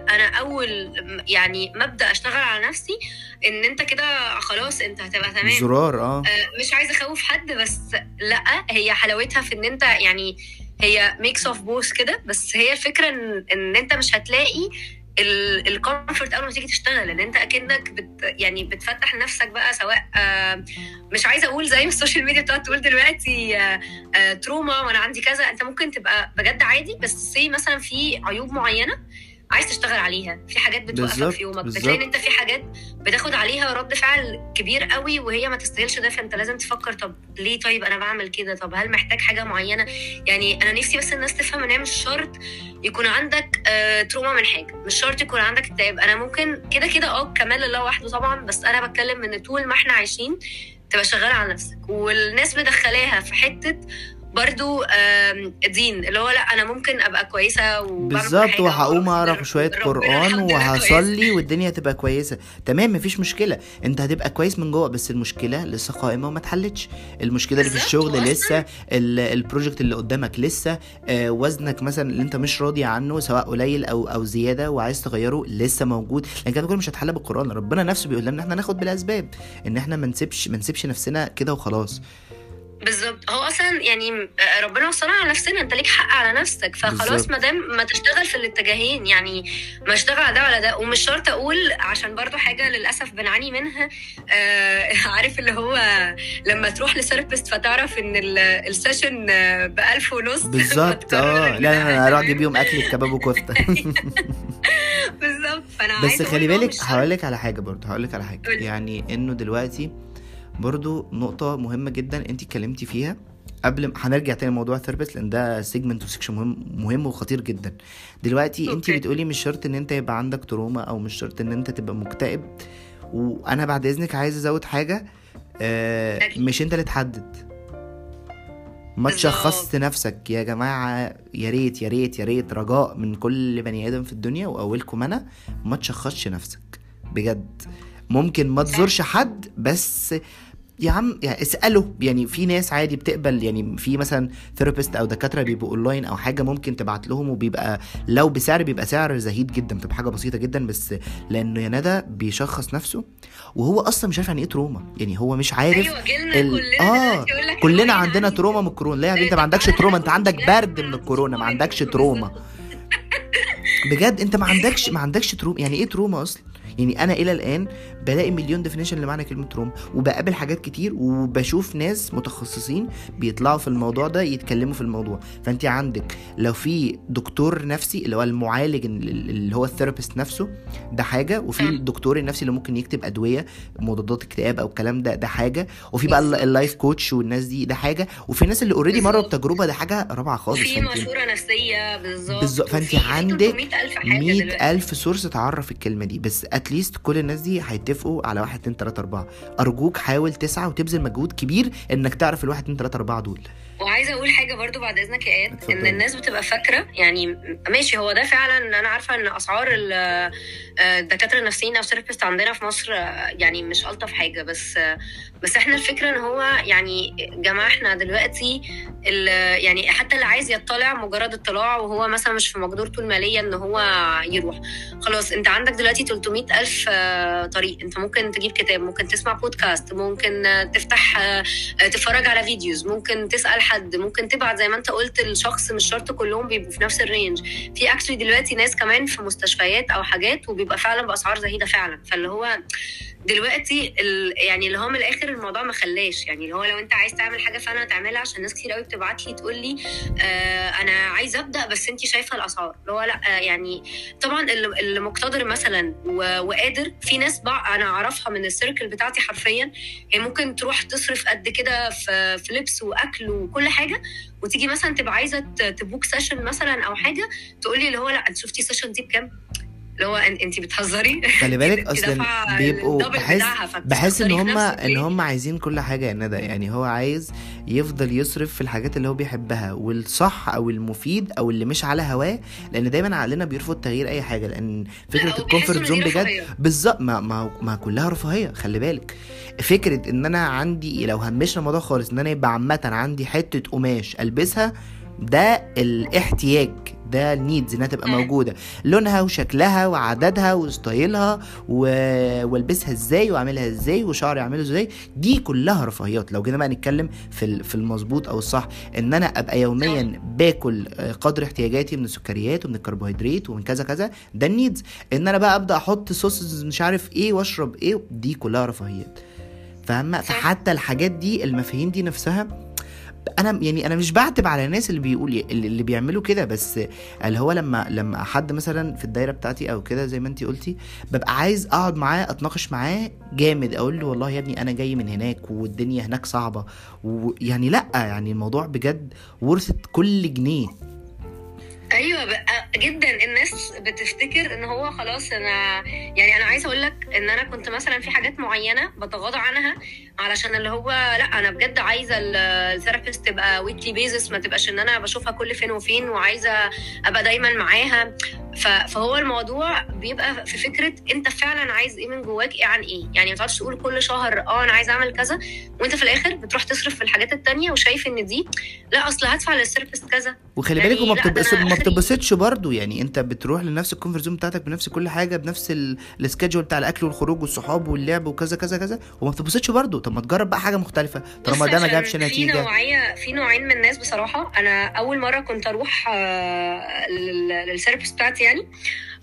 أنا أول يعني مبدأ أشتغل على نفسي إن أنت كده خلاص أنت هتبقى تمام. زرار آه. آه، مش عايزة أخوف حد بس لأ هي حلاوتها في إن أنت يعني هي mix of both كده بس هي الفكرة إن, إن أنت مش هتلاقي ال comfort أول ما تيجي تشتغل إن أنت أكنك بت يعني بتفتح لنفسك بقى سواء آه، مش عايزة أقول زي ما ال social media بتقعد تقول دلوقتي آه، آه، trauma وأنا عندي كذا أنت ممكن تبقى بجد عادي بس say مثلا في عيوب معينة عايز تشتغل عليها. في حاجات بتوقفك في يومك. بالظبط. بتلاقي إن أنت في حاجات بتاخد عليها رد فعل كبير قوي وهي ما تستاهلش ده فأنت لازم تفكر طب ليه طيب أنا بعمل كده؟ طب هل محتاج حاجة معينة؟ يعني أنا نفسي بس الناس تفهم إن هي مش شرط يكون عندك آه تروما من حاجة. مش شرط يكون عندك اكتئاب. أنا ممكن كده كده آه كمال لله وحده طبعا بس أنا بتكلم إن طول ما إحنا عايشين تبقى شغالة على نفسك. والناس مدخلاها في حتة برضو دين اللي هو لا أنا ممكن أبقى كويسة وبعمل بالظبط وهقوم اقرا شوية قرآن. وهصلي والدنيا هتبقى كويسة. تمام مفيش مشكلة. أنت هتبقى كويس من جوه بس المشكلة لسه قائمة وما اتحلتش. المشكلة اللي في الشغل لسه ال- البروجكت اللي قدامك لسه آه وزنك مثلا اللي أنت مش راضي عنه سواء قليل أو أو زيادة وعايز تغيره لسه موجود. لأن كده كله مش هتحل بالقران ربنا نفسه بيقول لنا إن إحنا ناخد بالأسباب. إن إحنا ما نسيبش ما نسيبش نفسنا كده وخلاص. بالظبط. هو أصلا يعني آه، ربنا وصلنا على نفسنا. أنت ليك حق على نفسك. فخلاص. ما دام ما تشتغل في الاتجاهين يعني ما اشتغل على ده ولا ده. ومش شرط أقول عشان برضو حاجة للأسف بنعاني منها. آه عارف اللي هو لما تروح ل therapist فتعرف إن ال- ال session ب 1000 ونص. بالظبط. آه لا أنا هروح. أجيب يوم أكل كباب وكفتة. بالظبط. فأنا بس خلي بالك. هقول لك على حاجة برضه هقول لك على حاجة. يعني إنه دلوقتي برضه نقطة مهمة جدا انت اتكلمتي فيها. قبل ما هنرجع تاني لموضوع ال therapist لأن ده segment و section مهم مهم وخطير جدا. دلوقتي انت. بتقولي مش شرط إن انت يبقى عندك trauma أو مش شرط إن انت تبقى مكتئب. وأنا بعد إذنك عايز أزود حاجة آه. مش انت اللي تحدد. ما. تشخصت نفسك يا جماعة يا ريت يا ريت يا ريت رجاء من كل بني آدم في الدنيا واولكم أنا ما تشخصش نفسك. بجد. ممكن ما تزورش حد بس يا عم يعني اسأله. يعني في ناس عادي بتقبل يعني في مثلا therapist أو دكاترة بيبقوا اونلاين أو حاجة ممكن تبعت لهم وبيبقى لو بسعر بيبقى سعر زهيد جدا بتبقى حاجة بسيطة جدا. بس لأنه يا ندى بيشخص نفسه وهو أصلا مش عارف يعني إيه trauma يعني هو مش عارف جيلنا ال- كلنا. لك كلنا هو عندنا trauma من الكورونا. لا يا انت ما عندكش trauma أنت عندك برد من الكورونا. ما عندكش trauma بجد أنت ما عندكش ما عندكش trauma يعني إيه trauma أصلا؟ يعني أنا إلى الآن بلاقي مليون definition لمعنى كلمة trauma وبقابل حاجات كتير وبشوف ناس متخصصين بيطلعوا في الموضوع ده يتكلموا في الموضوع فانت عندك لو في دكتور نفسي اللي هو المعالج اللي هو ال therapist نفسه ده حاجة وفي. الدكتور النفسي اللي ممكن يكتب أدوية مضادات اكتئاب أو الكلام ده ده حاجة وفي بقى. ال life coach والناس دي ده حاجة وفي ناس اللي already مروا. بتجربة ده حاجة رابعة خالص في فانت مشوره نفسيه بالظبط بالظبط، وفي عندك 300,000 حاجة مية دلوقتي. ألف source تعرف الكلمة دي بس at least كل الناس دي هيتفقوا على واحد اتنين تلاتة أربعة. أرجوك حاول تسعى وتبذل مجهود كبير إنك تعرف الواحد اتنين تلاتة أربعة دول. وعايزة أقول حاجة برضو بعد إذنك يا اياد إن. الناس بتبقى فاكرة يعني ماشي هو ده فعلا أنا عارفة إن أسعار آه، الدكاترة النفسيين أو ال therapist عندنا في مصر آه، يعني مش ألطف حاجة. بس آه، بس إحنا الفكرة إن هو يعني جماعة إحنا دلوقتي يعني حتى اللي عايز يطلع مجرد اطلاع وهو مثلا مش في مقدورته المالية إن هو يروح. خلاص أنت عندك دلوقتي 300 ألف طريق. أنت ممكن تجيب كتاب ممكن تسمع بودكاست ممكن تفتح تتفرج على videos ممكن تسأل حد. ممكن تبعت زي ما انت قلت الشخص مش شرط كلهم بيبقوا في نفس ال range. في اكشلي دلوقتي ناس كمان في مستشفيات أو حاجات وبيبقى فعلا بأسعار زهيدة فعلا. فاللي هو دلوقتي ال... يعني اللي هو من الآخر الموضوع ما خلاش يعني اللي هو لو أنت عايز تعمل حاجة فعلا تعملها عشان ناس كتير قوي بتبعت لي تقول لي آه أنا عايز أبدأ بس أنت شايفة الأسعار اللي هو لأ آه يعني طبعا اللي, مقتدر مثلا و... وقادر في ناس بقى أنا أعرفها من السيركل بتاعتي حرفيا هي ممكن تروح تصرف قد كده في في لبس وأكل وكل حاجة وتيجي مثلا تبقى عايزة ت book session مثلا أو حاجة تقول لي اللي هو لأ أنت شفتي ال session دي بكام؟ اللي هو انت بتهزري. خلي بالك أصلا بيبقوا بحس بحس إن هم إن؟ هم عايزين كل حاجة يا ندى. يعني هو عايز يفضل يصرف في الحاجات اللي هو بيحبها والصح أو المفيد أو اللي مش على هواه لأن دايما عقلنا بيرفض تغيير أي حاجة. لأن لا، فكره ال comfort zone بجد. بالظبط. ما ما ما كلها رفاهية خلي بالك. فكرة إن أنا عندي لو همشنا الموضوع خالص إن أنا يبقى عامة عندي حتة قماش ألبسها ده الاحتياج. ده النيدز إنها تبقى. موجودة. لونها وشكلها وعددها وستايلها و... والبسها إزاي واعملها إزاي وشعري اعمله إزاي دي كلها رفاهيات. لو جينا بقى نتكلم في في المظبوط أو الصح إن أنا أبقى يوميا باكل قدر احتياجاتي من السكريات ومن الكربوهيدرات ومن كذا كذا ده النيدز إن أنا بقى أبدأ أحط صوص مش عارف إيه وأشرب إيه دي كلها رفاهيات. فاهمة. فحتى الحاجات دي المفاهيم دي نفسها أنا يعني أنا مش بعتب على الناس اللي بيقول اللي بيعملوا كده بس اللي هو لما لما حد مثلا في الدايرة بتاعتي أو كده زي ما أنتي قلتي ببقى عايز أقعد معاه أتناقش معاه جامد أقول له والله يا ابني أنا جاي من هناك والدنيا هناك صعبة ويعني لأ يعني الموضوع بجد ورثة كل جنيه. أيوه بقى جدا الناس بتفتكر إن هو خلاص أنا يعني أنا عايزة أقول لك إن أنا كنت مثلا في حاجات معينة بتغاضى عنها علشان اللي هو لأ أنا بجد عايزة ال- ال therapist تبقى weekly basis ما تبقاش إن أنا بشوفها كل فين وفين وعايزة أبقى دايما معاها. فهو الموضوع بيبقى في فكرة أنت فعلا عايز إيه من جواك إيه عن إيه؟ يعني ما تقعدش تقول كل شهر آه أنا عايز أعمل كذا وأنت في الآخر بتروح تصرف في الحاجات التانية وشايف إن دي لأ أصل هدفع لل therapist كذا. وخلي يعني بالك وما لا، بتبسطش برضه يعني انت بتروح لنفس ال comfort zone بتاعتك بنفس كل حاجة بنفس ال- ال schedule بتاع الأكل والخروج والصحاب واللعب وكذا كذا كذا وما بتبسطش برضه طب ما تجرب بقى حاجة مختلفة. طالما ده ما جابش في نتيجة. نوعية في نوعين من الناس بصراحة. أنا أول مرة كنت أروح آه، لل- لل therapist بتاعتي يعني.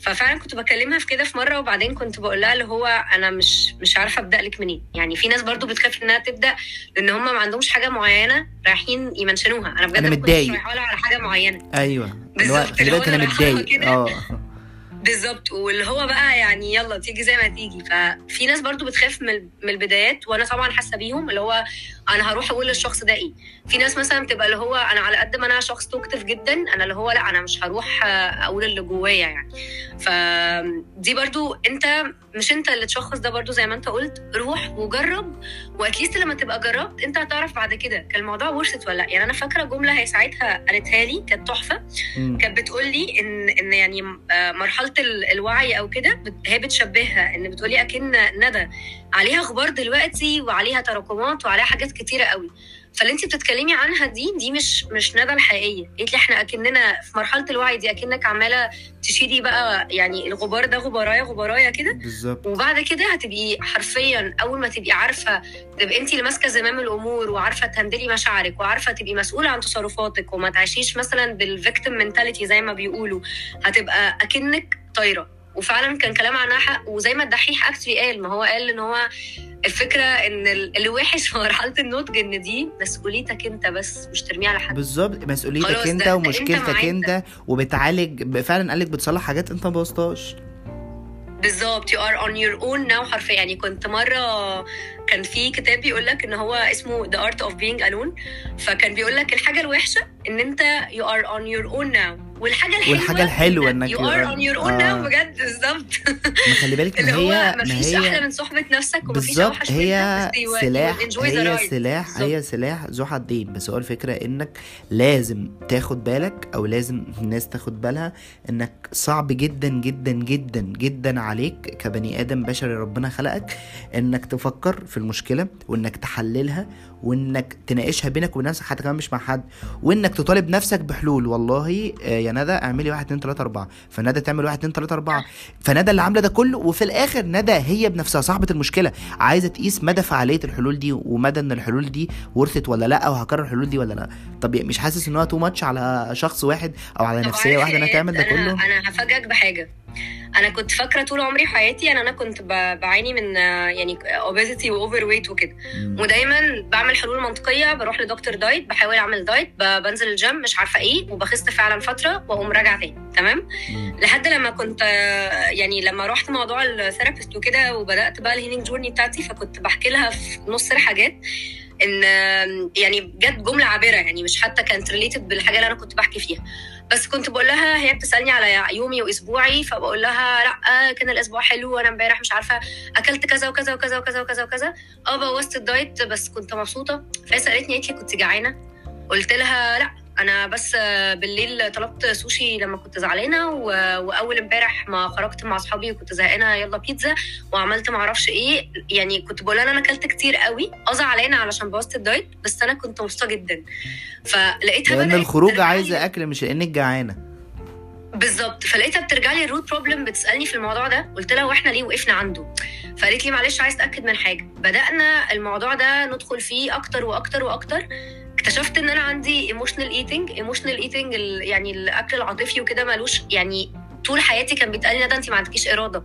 ففعلا كنت بكلمها في كده في مرة وبعدين كنت بقول لها اللي هو أنا مش مش عارفة أبدأ لك منين. يعني في ناس برضو بتخاف إنها تبدأ لأن هم ما عندهمش حاجة معينة رايحين يمنشنوها. أنا بجد كنتش متضايق. رايحه على حاجة معينة. أيوه. بالظبط، أنا متضايق. آه. بالظبط. واللي هو بقى يعني يلا تيجي زي ما تيجي. ففي ناس برضو بتخاف من من البدايات وأنا طبعا حاسة بيهم اللي هو أنا هروح أقول للشخص ده إيه. في ناس مثلا بتبقى اللي هو أنا على قد ما أنا شخص توكتيف جدا أنا اللي هو لا أنا مش هروح أقول اللي جوايا يعني. فدي برضو أنت مش أنت اللي تشخص ده برضو زي ما أنت قلت. روح وجرب واكيد لما تبقى جربت أنت هتعرف بعد كده كان الموضوع ورثت ولا لأ. يعني أنا فاكرة جملة هي ساعتها قالتها لي كانت تحفة. كانت بتقول لي إن إن يعني مرحلة ال- الوعي أو كده هي بتشبهها إن بتقولي أكن ندى عليها غبار دلوقتي وعليها تراكمات وعليها حاجات كتيرة قوي. فاللي انت بتتكلمي عنها دي دي مش مش ندى الحقيقيه قالت لي إحنا أكننا في مرحلة الوعي دي أكنك عمالة تشيلي بقى يعني الغبار ده غبرايه غبرايه كده. بالظبط. وبعد كده هتبقي حرفيا أول ما تبقي عارفة تبقي انت اللي ماسكة زمام الأمور وعارفة تهندلي مشاعرك وعارفة تبقي مسؤولة عن تصرفاتك وما تعيشيش مثلا بال victim mentality زي ما بيقولوا. هتبقى أكنك طايرة. وفعلا كان كلام عندها حق. وزي ما الدحيح actually قال ما هو قال إن هو الفكرة إن ال- اللي وحش في مرحلة النضج إن دي مسؤوليتك أنت بس مش ترميها على حد. بالظبط مسؤوليتك أنت أنت ومشكلتك معاك. أنت وبتعالج فعلا قالك بتصلح حاجات أنت ما بوظتهاش. بالظبط you are on your own now حرفيا. يعني كنت مرة كان في كتاب بيقول لك إن هو اسمه The Art of Being Alone فكان بيقول لك الحاجة الوحشة إن أنت you are on your own now والحاجة الحلوة والحاجة الحلوة إنك you are on your own آه. now بجد بالظبط ما خلي بالك ما هو هي ما مفيش أحلى من صحبة نفسك ومفيش بالظبط أوحش هي سلاح هي. سلاح. هي سلاح ذو حدين بس هو الفكرة إنك لازم تاخد بالك أو لازم الناس تاخد بالها إنك صعب جدا جدا جدا جدا عليك كبني آدم بشري ربنا خلقك إنك تفكر في المشكلة وإنك تحللها وإنك تناقشها بينك وبين نفسك حتى كمان مش مع حد. وإنك تطالب نفسك بحلول. والله آه، يا ندى اعملي واحد اتنين تلاتة أربعة. فندى تعمل واحد اتنين تلاتة أربعة. فندى اللي عاملة ده كله وفي الآخر ندى هي بنفسها صاحبة المشكلة. عايزة تقيس مدى فعالية الحلول دي ومدى إن الحلول دي worth it ولا لأ أو هكرر الحلول دي ولا لأ. طب مش حاسس إن هو too much على شخص واحد أو على نفسية واحدة إنها؟ تعمل ده كله؟ أنا هفاجئك بحاجة. أنا كنت فاكرة طول عمري حياتي إن أنا كنت بعاني من آه، يعني obesity و overweight وكده. ودايما بعمل حلول منطقيه بروح لدكتور diet بحاول أعمل diet بنزل الجيم مش عارفة إيه وبخس فعلا فترة وأقوم راجعة تاني تمام. لحد لما كنت يعني لما رحت موضوع ال therapist وكده وبدأت بقى ال healing journey بتاعتي فكنت بحكي لها في نص الحاجات إن يعني جت جملة عابرة يعني مش حتى كانت related بالحاجة اللي أنا كنت بحكي فيها بس كنت بقول لها هي بتسألني على يومي وأسبوعي فبقول لها لأ كان الأسبوع حلو وأنا امبارح مش عارفة أكلت كذا وكذا وكذا وكذا وكذا وكذا. آه بوظت ال diet بس كنت مبسوطة. فهي سألتني قالت لي كنت جعانة. قلت لها لأ أنا بس بالليل طلبت سوشي لما كنت زعلانة و... وأول امبارح ما خرجت مع أصحابي وكنت زهقانة يلا بيتزا وعملت ما أعرفش إيه. يعني كنت بقول أنا أكلت كتير قوي. آه زعلانة علشان بوظت ال diet بس أنا كنت مبسوطة جدا. فلقيتها لأن الخروج عايزه أكل مش لانك جعانة. بالظبط. فلقيتها بترجع لي ال root problem بتسألني في الموضوع ده. قلت لها وإحنا ليه وقفنا عنده؟ فقالت لي معلش عايز أتأكد من حاجة. بدأنا الموضوع ده ندخل فيه أكتر وأكتر وأكتر. اكتشفت إن أنا عندي emotional eating emotional eating يعني الأكل العاطفي وكده ملوش يعني طول حياتي كان بيتقال لي ندى انت ما عندكيش إرادة.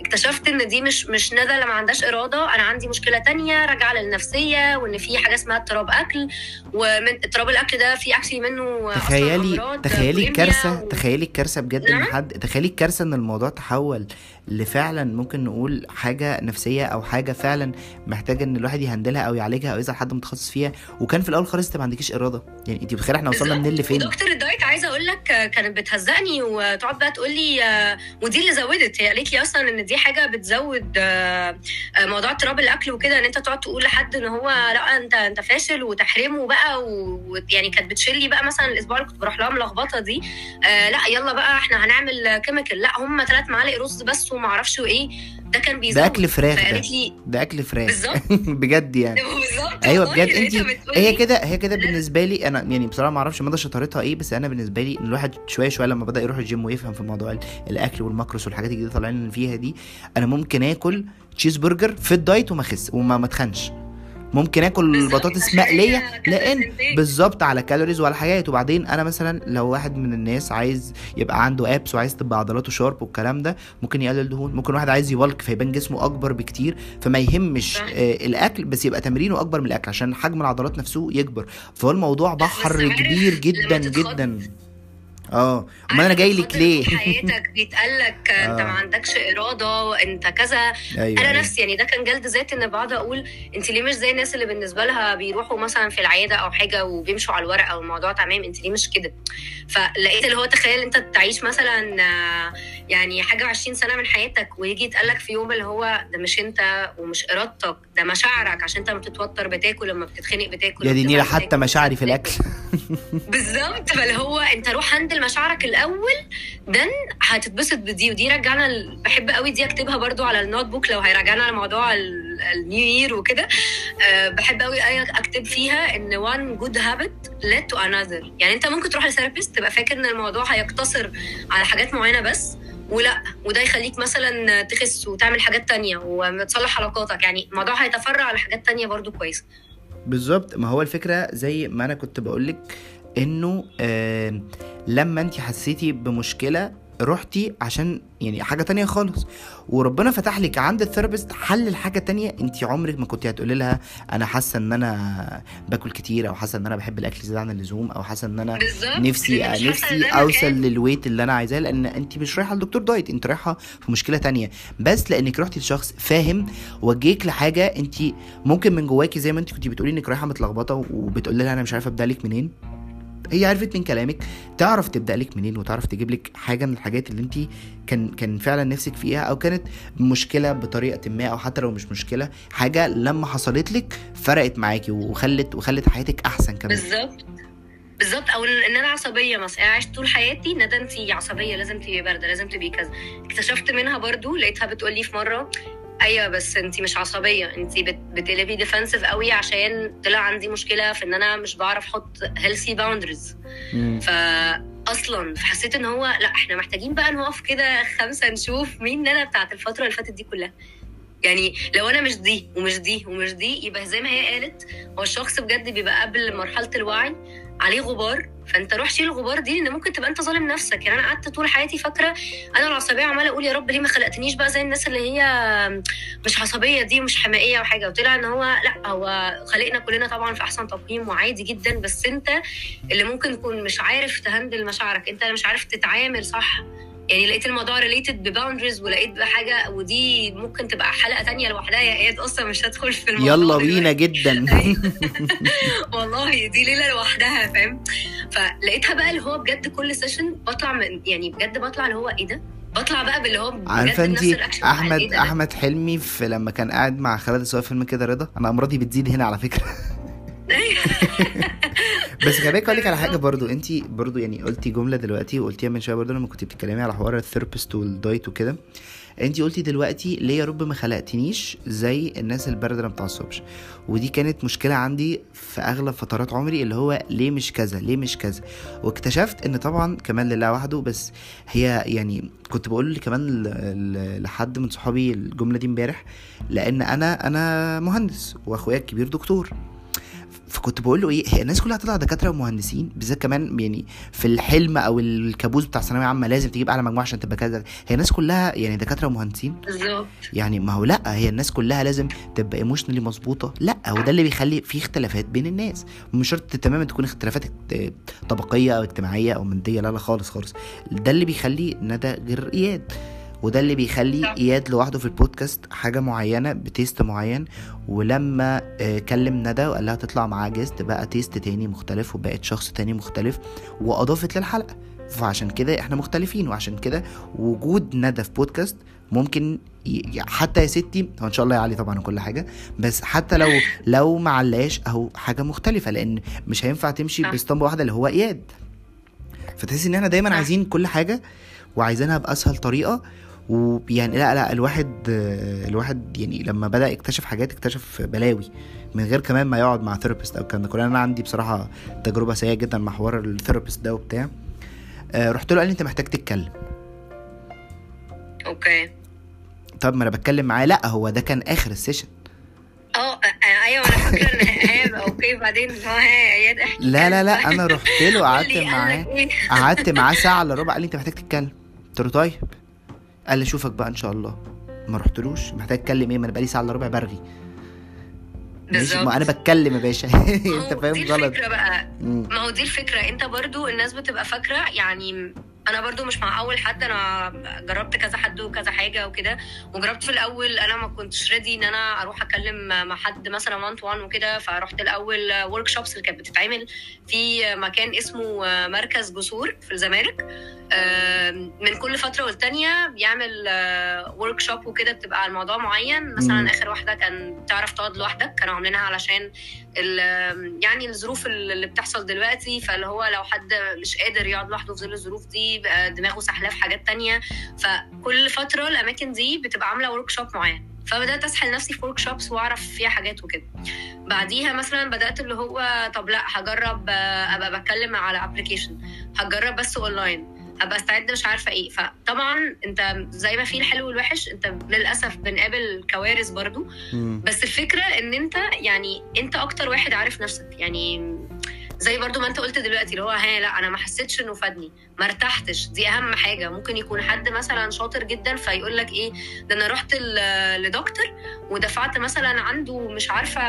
اكتشفت إن دي مش مش ندى اللي ما عندهاش إرادة أنا عندي مشكلة تانية راجعة للنفسية وإن في حاجة اسمها اضطراب أكل. ومن اضطراب الأكل ده في actually منه تخيلي تخيلي الكارثه و- تخيلي الكارثة بجد ان نعم؟ حد تخيلي الكارثة إن الموضوع تحول لفعلا ممكن نقول حاجة نفسية أو حاجة فعلا محتاجة إن الواحد يهندلها أو يعالجها أو يسال حد متخصص فيها. وكان في الأول خالص أنت ما عندكيش إرادة. يعني أنت متخيلة إحنا وصلنا بالظبط. منين لفين؟ ودكتور ال diet عايزة أقول لك آه، كانت بتهزقني وتقعد بقى تقول لي آه، ودي اللي زودت. هي قالت لي أصلا إن دي حاجة بتزود آه، آه، موضوع اضطراب الأكل وكده إن أنت تقعد تقول لحد إن هو لأ أنت أنت فاشل وتحرمه بقى ويعني كانت بتشيل لي بقى مثلا الأسبوع اللي كنت بروح لها ملخبطة دي. آه، لأ يلا بقى إحنا هنعمل chemical لأ هم ثلاث معالق رز بس وما أعرفش وايه ده كان بيزود. ده أكل فراخ ده. فقالت لي ده أكل فراخ. بالظبط. بجد يعني. بالظبط أيوه بجد انت هي كده هي كده بالنسبة لي أنا يعني بصراحة ما أعرفش مدى شطارتها إيه بس أنا بالنسبة لي ان الواحد شوية شوية لما بدأ يروح الجيم ويفهم في موضوع ال- الأكل وال macros والحاجات الجديده اللي طالعين فيها دي أنا ممكن آكل cheese burger في ال diet وما أخس وما ما أتخنش. ممكن آكل بطاطس مقلية لأن بالظبط على calories وعلى حاجات. وبعدين أنا مثلا لو واحد من الناس عايز يبقى عنده abs وعايز تبقى عضلاته sharp والكلام ده ممكن يقلل دهون. ممكن واحد عايز يبلك فيبان جسمه أكبر بكتير فما يهمش. آه الأكل بس يبقى تمرينه أكبر من الأكل عشان حجم العضلات نفسه يكبر. فهو الموضوع بحر كبير جدا جدا. آه أمال أنا جاي لك ليه حياتك بيتقال لك أنت آه. ما عندكش إرادة وانت كذا أيوه أنا أيوة. نفسي يعني ده كان جلد ذات إن بقعد أقول أنت ليه مش زي الناس اللي بالنسبة لها بيروحوا مثلا في العيادة أو حاجة وبيمشوا على الورقه والموضوع تمام أنت ليه مش كده فلقيت اللي هو تخيل أنت تعيش مثلا يعني حاجة 20 سنة من حياتك ويجي يتقال لك في يوم اللي هو ده مش أنت ومش إرادتك ده مشاعرك عشان أنت لما بتتوتر بتاكل لما بتتخنق بتاكل يا دي نيلة حتى. مشاعري في الأكل بالظبط فاللي هو أنت روح handle مشاعرك الأول then هتتبسط بدي ودي رجعنا بحب قوي دي أكتبها برضو على ال notebook لو هيرجعنا على موضوع ال new year وكده. أه بحب قوي أكتب فيها إن one good habit led to another. يعني أنت ممكن تروح ل therapist تبقى فاكر إن الموضوع هيقتصر على حاجات معينة بس ولا وده يخليك مثلا تخس وتعمل حاجات تانية وتصلح علاقاتك. يعني الموضوع هيتفرع على حاجات تانية برضو كويسه بالظبط. ما هو الفكرة زي ما أنا كنت بقولك انه آه لما انت حسيتي بمشكلة رحتي عشان يعني حاجة تانية خالص وربنا فتح لك عند الثيرابيست حل الحاجة تانية انت عمرك ما كنت هتقولي لها أنا حاسة إن أنا باكل كتير أو حاسة إن أنا بحب الأكل زيادة عن اللزوم أو حاسة إن أنا نفسي حاسة نفسي أوصل. لل weight اللي أنا عايزاه لأن انت مش رايحة لدكتور diet انت رايحة في مشكلة تانية بس لأنك رحتي لشخص فاهم وجيك لحاجة انت ممكن من جواكي زي ما انت كنت بتقولي إنك رايحة متلخبطة وبتقولي لها أنا مش عارفة أبدأ لك منين هي عرفت من كلامك تعرف تبدأ لك منين وتعرف تجيب لك حاجة من الحاجات اللي انت كان كان فعلا نفسك فيها أو كانت مشكلة بطريقة ما أو حتى لو مش مشكلة حاجة لما حصلت لك فرقت معاكي وخلت وخلت حياتك أحسن كمان. بالظبط. بالظبط. أو إن أنا عصبية مثلا. أنا عشت طول حياتي ندى انت عصبية لازم تبقي باردة لازم تبقي كذا. اكتشفت منها برضو لقيتها بتقول لي في مرة أيوه بس انت مش عصبية. انت بتقلبي ديفensive قوي عشان طلع عندي مشكلة في إن أنا مش بعرف أحط healthy boundaries. ف أصلا حسيت إن هو لأ إحنا محتاجين بقى نقف كده خمسة نشوف مين ندى بتاعت الفترة اللي فاتت دي كلها. يعني لو أنا مش دي ومش دي ومش دي يبقى زي ما هي قالت هو الشخص بجد بيبقى قبل مرحلة الوعي عليه غبار فانت روح شيل الغبار دي لأن ممكن تبقى انت ظالم نفسك. يعني أنا قعدت طول حياتي فاكرة أنا العصبية عمالة أقول يا رب ليه ما خلقتنيش بقى زي الناس اللي هي مش عصبية دي ومش حمائية وحاجة. وطلع إن هو لأ هو خلقنا كلنا طبعا في أحسن تقييم وعادي جدا. بس أنت اللي ممكن تكون مش عارف ت handle مشاعرك أنت اللي مش عارف تتعامل صح. يعني لقيت الموضوع related ب boundaries ولقيت بحاجه ودي ممكن تبقى حلقة تانية لوحدها. يا إياد أصلا مش هدخل في الموضوع يلا بينا جدا. والله دي ليلة لوحدها فاهم؟ فلقيتها بقى اللي هو بجد كل session بطلع من يعني بجد بطلع اللي هو إيه ده؟ بطلع بقى باللي هو عارفة انت أحمد إيه أحمد حلمي في لما كان قاعد مع خالد الصاوي فيلم كده رضا أنا أمراضي بتزيد هنا على فكرة. بس خلي بالك أقول لك على حاجة برضو. انت برضو يعني قلتي جملة دلوقتي وقلتيها من شوية برضو لما كنت بتتكلمي على حوار ال therapist وال diet وكده. انت قلتي دلوقتي ليه يا رب ما خلقتنيش زي الناس الباردة اللي ما بتعصبش. ودي كانت مشكلة عندي في أغلب فترات عمري اللي هو ليه مش كذا ليه مش كذا. واكتشفت إن طبعا كمان لله وحده بس هي يعني كنت بقول كمان لحد من صحابي الجملة دي امبارح لأن أنا أنا مهندس وأخويا الكبير دكتور. فكنت بقول له إيه هي الناس كلها هتطلع دكاترة ومهندسين بالذات كمان يعني في الحلم أو الكابوس بتاع الثانويه عامة لازم تجيب أعلى مجموعة عشان تبقى كذا. هي الناس كلها يعني دكاترة ومهندسين. بالظبط. يعني ما هو لأ هي الناس كلها لازم تبقى emotionally مظبوطة. لأ هو ده اللي بيخلي في اختلافات بين الناس. مش شرط تماما تكون اختلافات طبقية أو اجتماعية أو مادية لأ لأ خالص خالص. ده اللي بيخلي ندى غير إياد. وده اللي بيخلي إياد لوحده في البودكاست حاجة معينة ب taste معين ولما آه، كلم ندى وقال لها تطلع معاه guest بقى taste تاني مختلف وبقت شخص تاني مختلف وأضافت للحلقة. فعشان كده إحنا مختلفين وعشان كده وجود ندى في بودكاست ممكن حتى يا ستي هو إن شاء الله يعلي طبعا كل حاجة بس حتى لو لو ما علاش أهو حاجة مختلفة لأن مش هينفع تمشي باسطمبة واحدة اللي هو إياد. فتحس إن إحنا دايما عايزين كل حاجة وعايزينها بأسهل طريقة ويعني لا لا الواحد الواحد يعني لما بدأ يكتشف حاجات اكتشف بلاوي من غير كمان ما يقعد مع therapist أو الكلام ده كله. أنا عندي بصراحة تجربة سيئة جدا مع حوار ال therapist ده وبتاع. آه، رحت له قال لي أنت محتاج تتكلم. okay. طب ما أنا بتكلم معاه. لا هو ده كان آخر ال session آه أيوه أنا فاكرة إن okay بعدين هو اياد احكي لا لا لا أنا رحت له قعدت معاه إيه؟ قعدت معاه ساعة إلا ربع. قال لي أنت محتاج تتكلم. قلت له طيب. قال لي أشوفك بقى إن شاء الله. ما رحتلوش؟ محتاج أتكلم إيه؟ ما أنا بقالي ساعة إلا ربع برغي. بالظبط ما أنا بتكلم يا باشا. انت فاهم غلط دي الفكرة بقى. ما هو دي الفكرة. أنت برضو الناس بتبقى فاكرة يعني أنا برضو مش مع أول حد أنا جربت كذا حد وكذا حاجة وكده وجربت في الأول أنا ما كنتش ready إن أنا أروح اتكلم مع حد مثلا 1 to 1 وكده فرحت الأول workshops اللي كانت بتتعمل في مكان اسمه مركز جسور في الزمالك. من كل فترة والتانية بيعمل workshop وكده بتبقى على موضوع معين. مثلا آخر واحدة كان تعرف تقعد لوحدك كانوا عاملينها علشان يعني الظروف اللي بتحصل دلوقتي. فاللي هو لو حد مش قادر يقعد لوحده في ظل الظروف دي دماغه سحلاه في حاجات تانية. فكل فترة الأماكن دي بتبقى عاملة workshop معين. فبدأت أسحل نفسي في workshops وأعرف فيها حاجات وكده. بعديها مثلا بدأت اللي هو طب لأ هجرب أبقى بتكلم على application هجرب بس اونلاين أبقى استعد مش عارفة إيه. فطبعا أنت زي ما في الحلو والوحش أنت للأسف بنقابل كوارث برضو. بس الفكرة إن أنت يعني أنت أكتر واحد عارف نفسك. يعني زي برضو ما انت قلت دلوقتي اللي هو ها لا أنا ما حسيتش إنه فادني ما ارتحتش. دي أهم حاجة. ممكن يكون حد مثلا شاطر جدا فيقول لك إيه ده أنا رحت لدكتور ودفعت مثلا عنده مش عارفة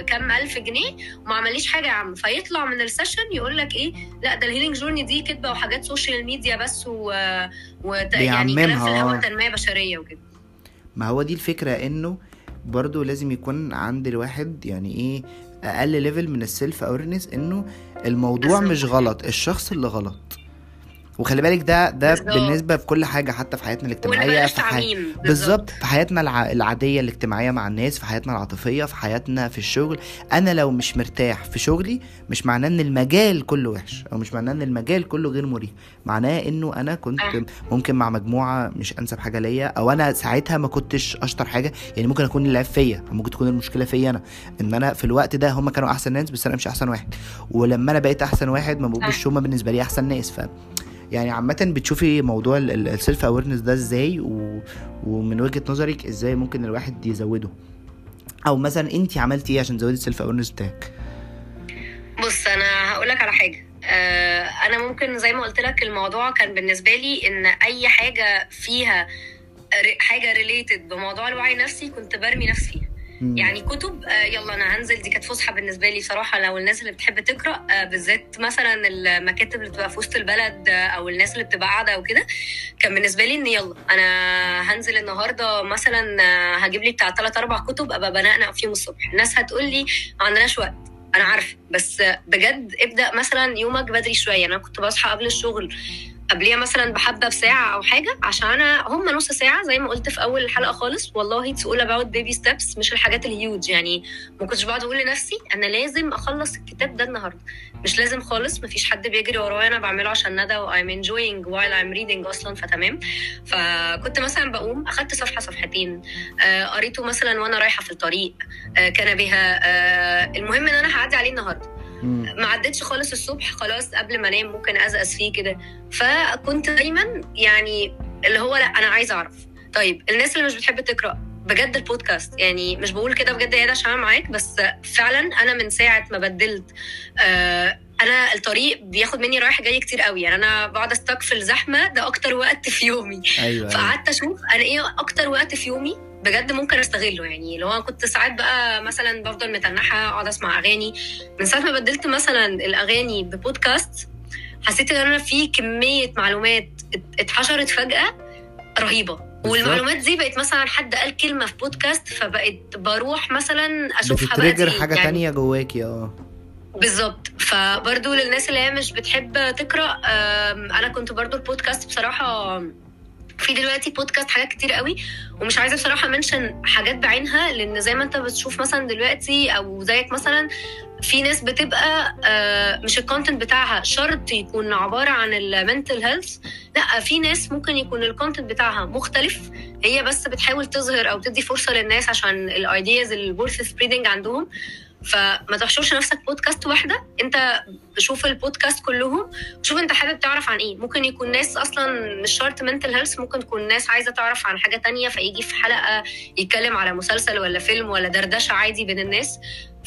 كام ألف جنيه وما عمليش حاجة يا عم. فيطلع من ال session يقول لك إيه لا ده ال healing journey دي كدبة وحاجات social media بس و, و... يعني كلام في الهوا تنميه بشريه وكده. ما هو دي الفكرة إنه برضو لازم يكون عند الواحد يعني إيه أقل level من ال self awareness إنه الموضوع. مش غلط الشخص اللي غلط وخلي بالك ده ده بالظبط. بالنسبة في كل حاجة حتى في حياتنا الاجتماعية في حي... بالظبط. في حياتنا الع... العادية الاجتماعية مع الناس في حياتنا العاطفية في حياتنا في الشغل. أنا لو مش مرتاح في شغلي مش معناه إن المجال كله وحش أو مش معناه إن المجال كله غير مريح. معناه إنه أنا كنت آه. ممكن مع مجموعة مش أنسب حاجة ليا أو أنا ساعتها ما كنتش أشطر حاجة. يعني ممكن أكون العيب فيا ممكن تكون المشكلة فيا أنا. إن أنا في الوقت ده هم كانوا أحسن ناس بس أنا مش أحسن واحد. ولما أنا بقيت أحسن واحد ما بقوش هم بالنسبة لي أحسن ناس ف يعني عامة بتشوفي موضوع ال self awareness ده إزاي؟ و... ومن وجهة نظرك إزاي ممكن الواحد يزوده؟ أو مثلا انت عملتي إيه عشان تزودي ال self awareness بتاعك؟ بص أنا هقول لك على حاجة. آه، أنا ممكن زي ما قلت لك الموضوع كان بالنسبة لي إن أي حاجة فيها حاجة related بموضوع الوعي النفسي كنت برمي نفسي. فيها. يعني كتب آه، يلا أنا هنزل. دي كانت فسحة بالنسبة لي صراحة. لو الناس اللي بتحب تقرأ آه، بالذات مثلا المكاتب اللي بتبقى في وسط البلد آه، أو الناس اللي بتبقى قاعدة وكده كان بالنسبة لي إن يلا أنا هنزل النهارده مثلا هجيب لي بتاع ثلاث أربع كتب أبقى بنقنق فيهم الصبح. الناس هتقول لي ما عندناش وقت. أنا عارفة. بس بجد ابدأ مثلا يومك بدري شوية. أنا كنت بصحى قبل الشغل. قبليها مثلا بحبة بساعه أو حاجة عشان أنا هم نص ساعة زي ما قلت في أول الحلقة خالص. والله it's all about baby steps مش الحاجات الهيوج يعني. ما كنتش بقعد أقول لنفسي أنا لازم أخلص الكتاب ده النهارده. مش لازم خالص مفيش حد بيجري ورايا أنا بعمله عشان ندى و I'm enjoying while I'm reading أصلا فتمام. فكنت مثلا بقوم أخدت صفحة صفحتين آه، قريته مثلا وأنا رايحة في الطريق آه، كان بها آه، المهم إن أنا هعدي عليه النهارده. ما عدتش خالص الصبح خلاص قبل ما انام ممكن ازقز فيه كده. فكنت دايما يعني اللي هو لا أنا عايزة أعرف. طيب الناس اللي مش بتحب تقرأ بجد البودكاست يعني مش بقول كده بجد يا عشان أنا معاك بس فعلا أنا من ساعة ما بدلت آه أنا الطريق بياخد مني رايح جاي كتير قوي. يعني أنا بقعد استك في الزحمه ده أكتر وقت في يومي. أيوه أيوة. فقعدت أشوف أنا إيه أكتر وقت في يومي بجد ممكن أستغله. يعني لو أنا كنت ساعات بقى مثلا بفضل متنحة أقعد أسمع أغاني. من ساعة ما بدلت مثلا الأغاني ببودكاست حسيت إن أنا في كمية معلومات ات- اتحشرت فجأة رهيبة. والمعلومات دي بقت مثلا حد قال كلمة في بودكاست فبقت بروح مثلا أشوفها بقى حاجة يعني تانية جواكي آه. بالظبط. فبرضو للناس اللي هي مش بتحب تقرأ أنا كنت برضو البودكاست بصراحة في دلوقتي بودكاست حاجات كتير قوي ومش عايزة بصراحة mention حاجات بعينها لأن زي ما أنت بتشوف مثلا دلوقتي أو زيك مثلا في ناس بتبقى آه، مش ال content بتاعها شرط يكون عبارة عن ال mental health لأ في ناس ممكن يكون ال content بتاعها مختلف هي بس بتحاول تظهر أو تدي فرصة للناس عشان ال ideas ال worth spreading عندهم. فما تحشرش نفسك بودكاست واحدة؟ انت شوف البودكاست كلهم شوف انت حابب تعرف عن إيه. ممكن يكون ناس أصلا مش شرط mental health ممكن تكون ناس عايزة تعرف عن حاجة تانية فيجي في حلقة يتكلم على مسلسل ولا فيلم ولا دردشة عادي بين الناس.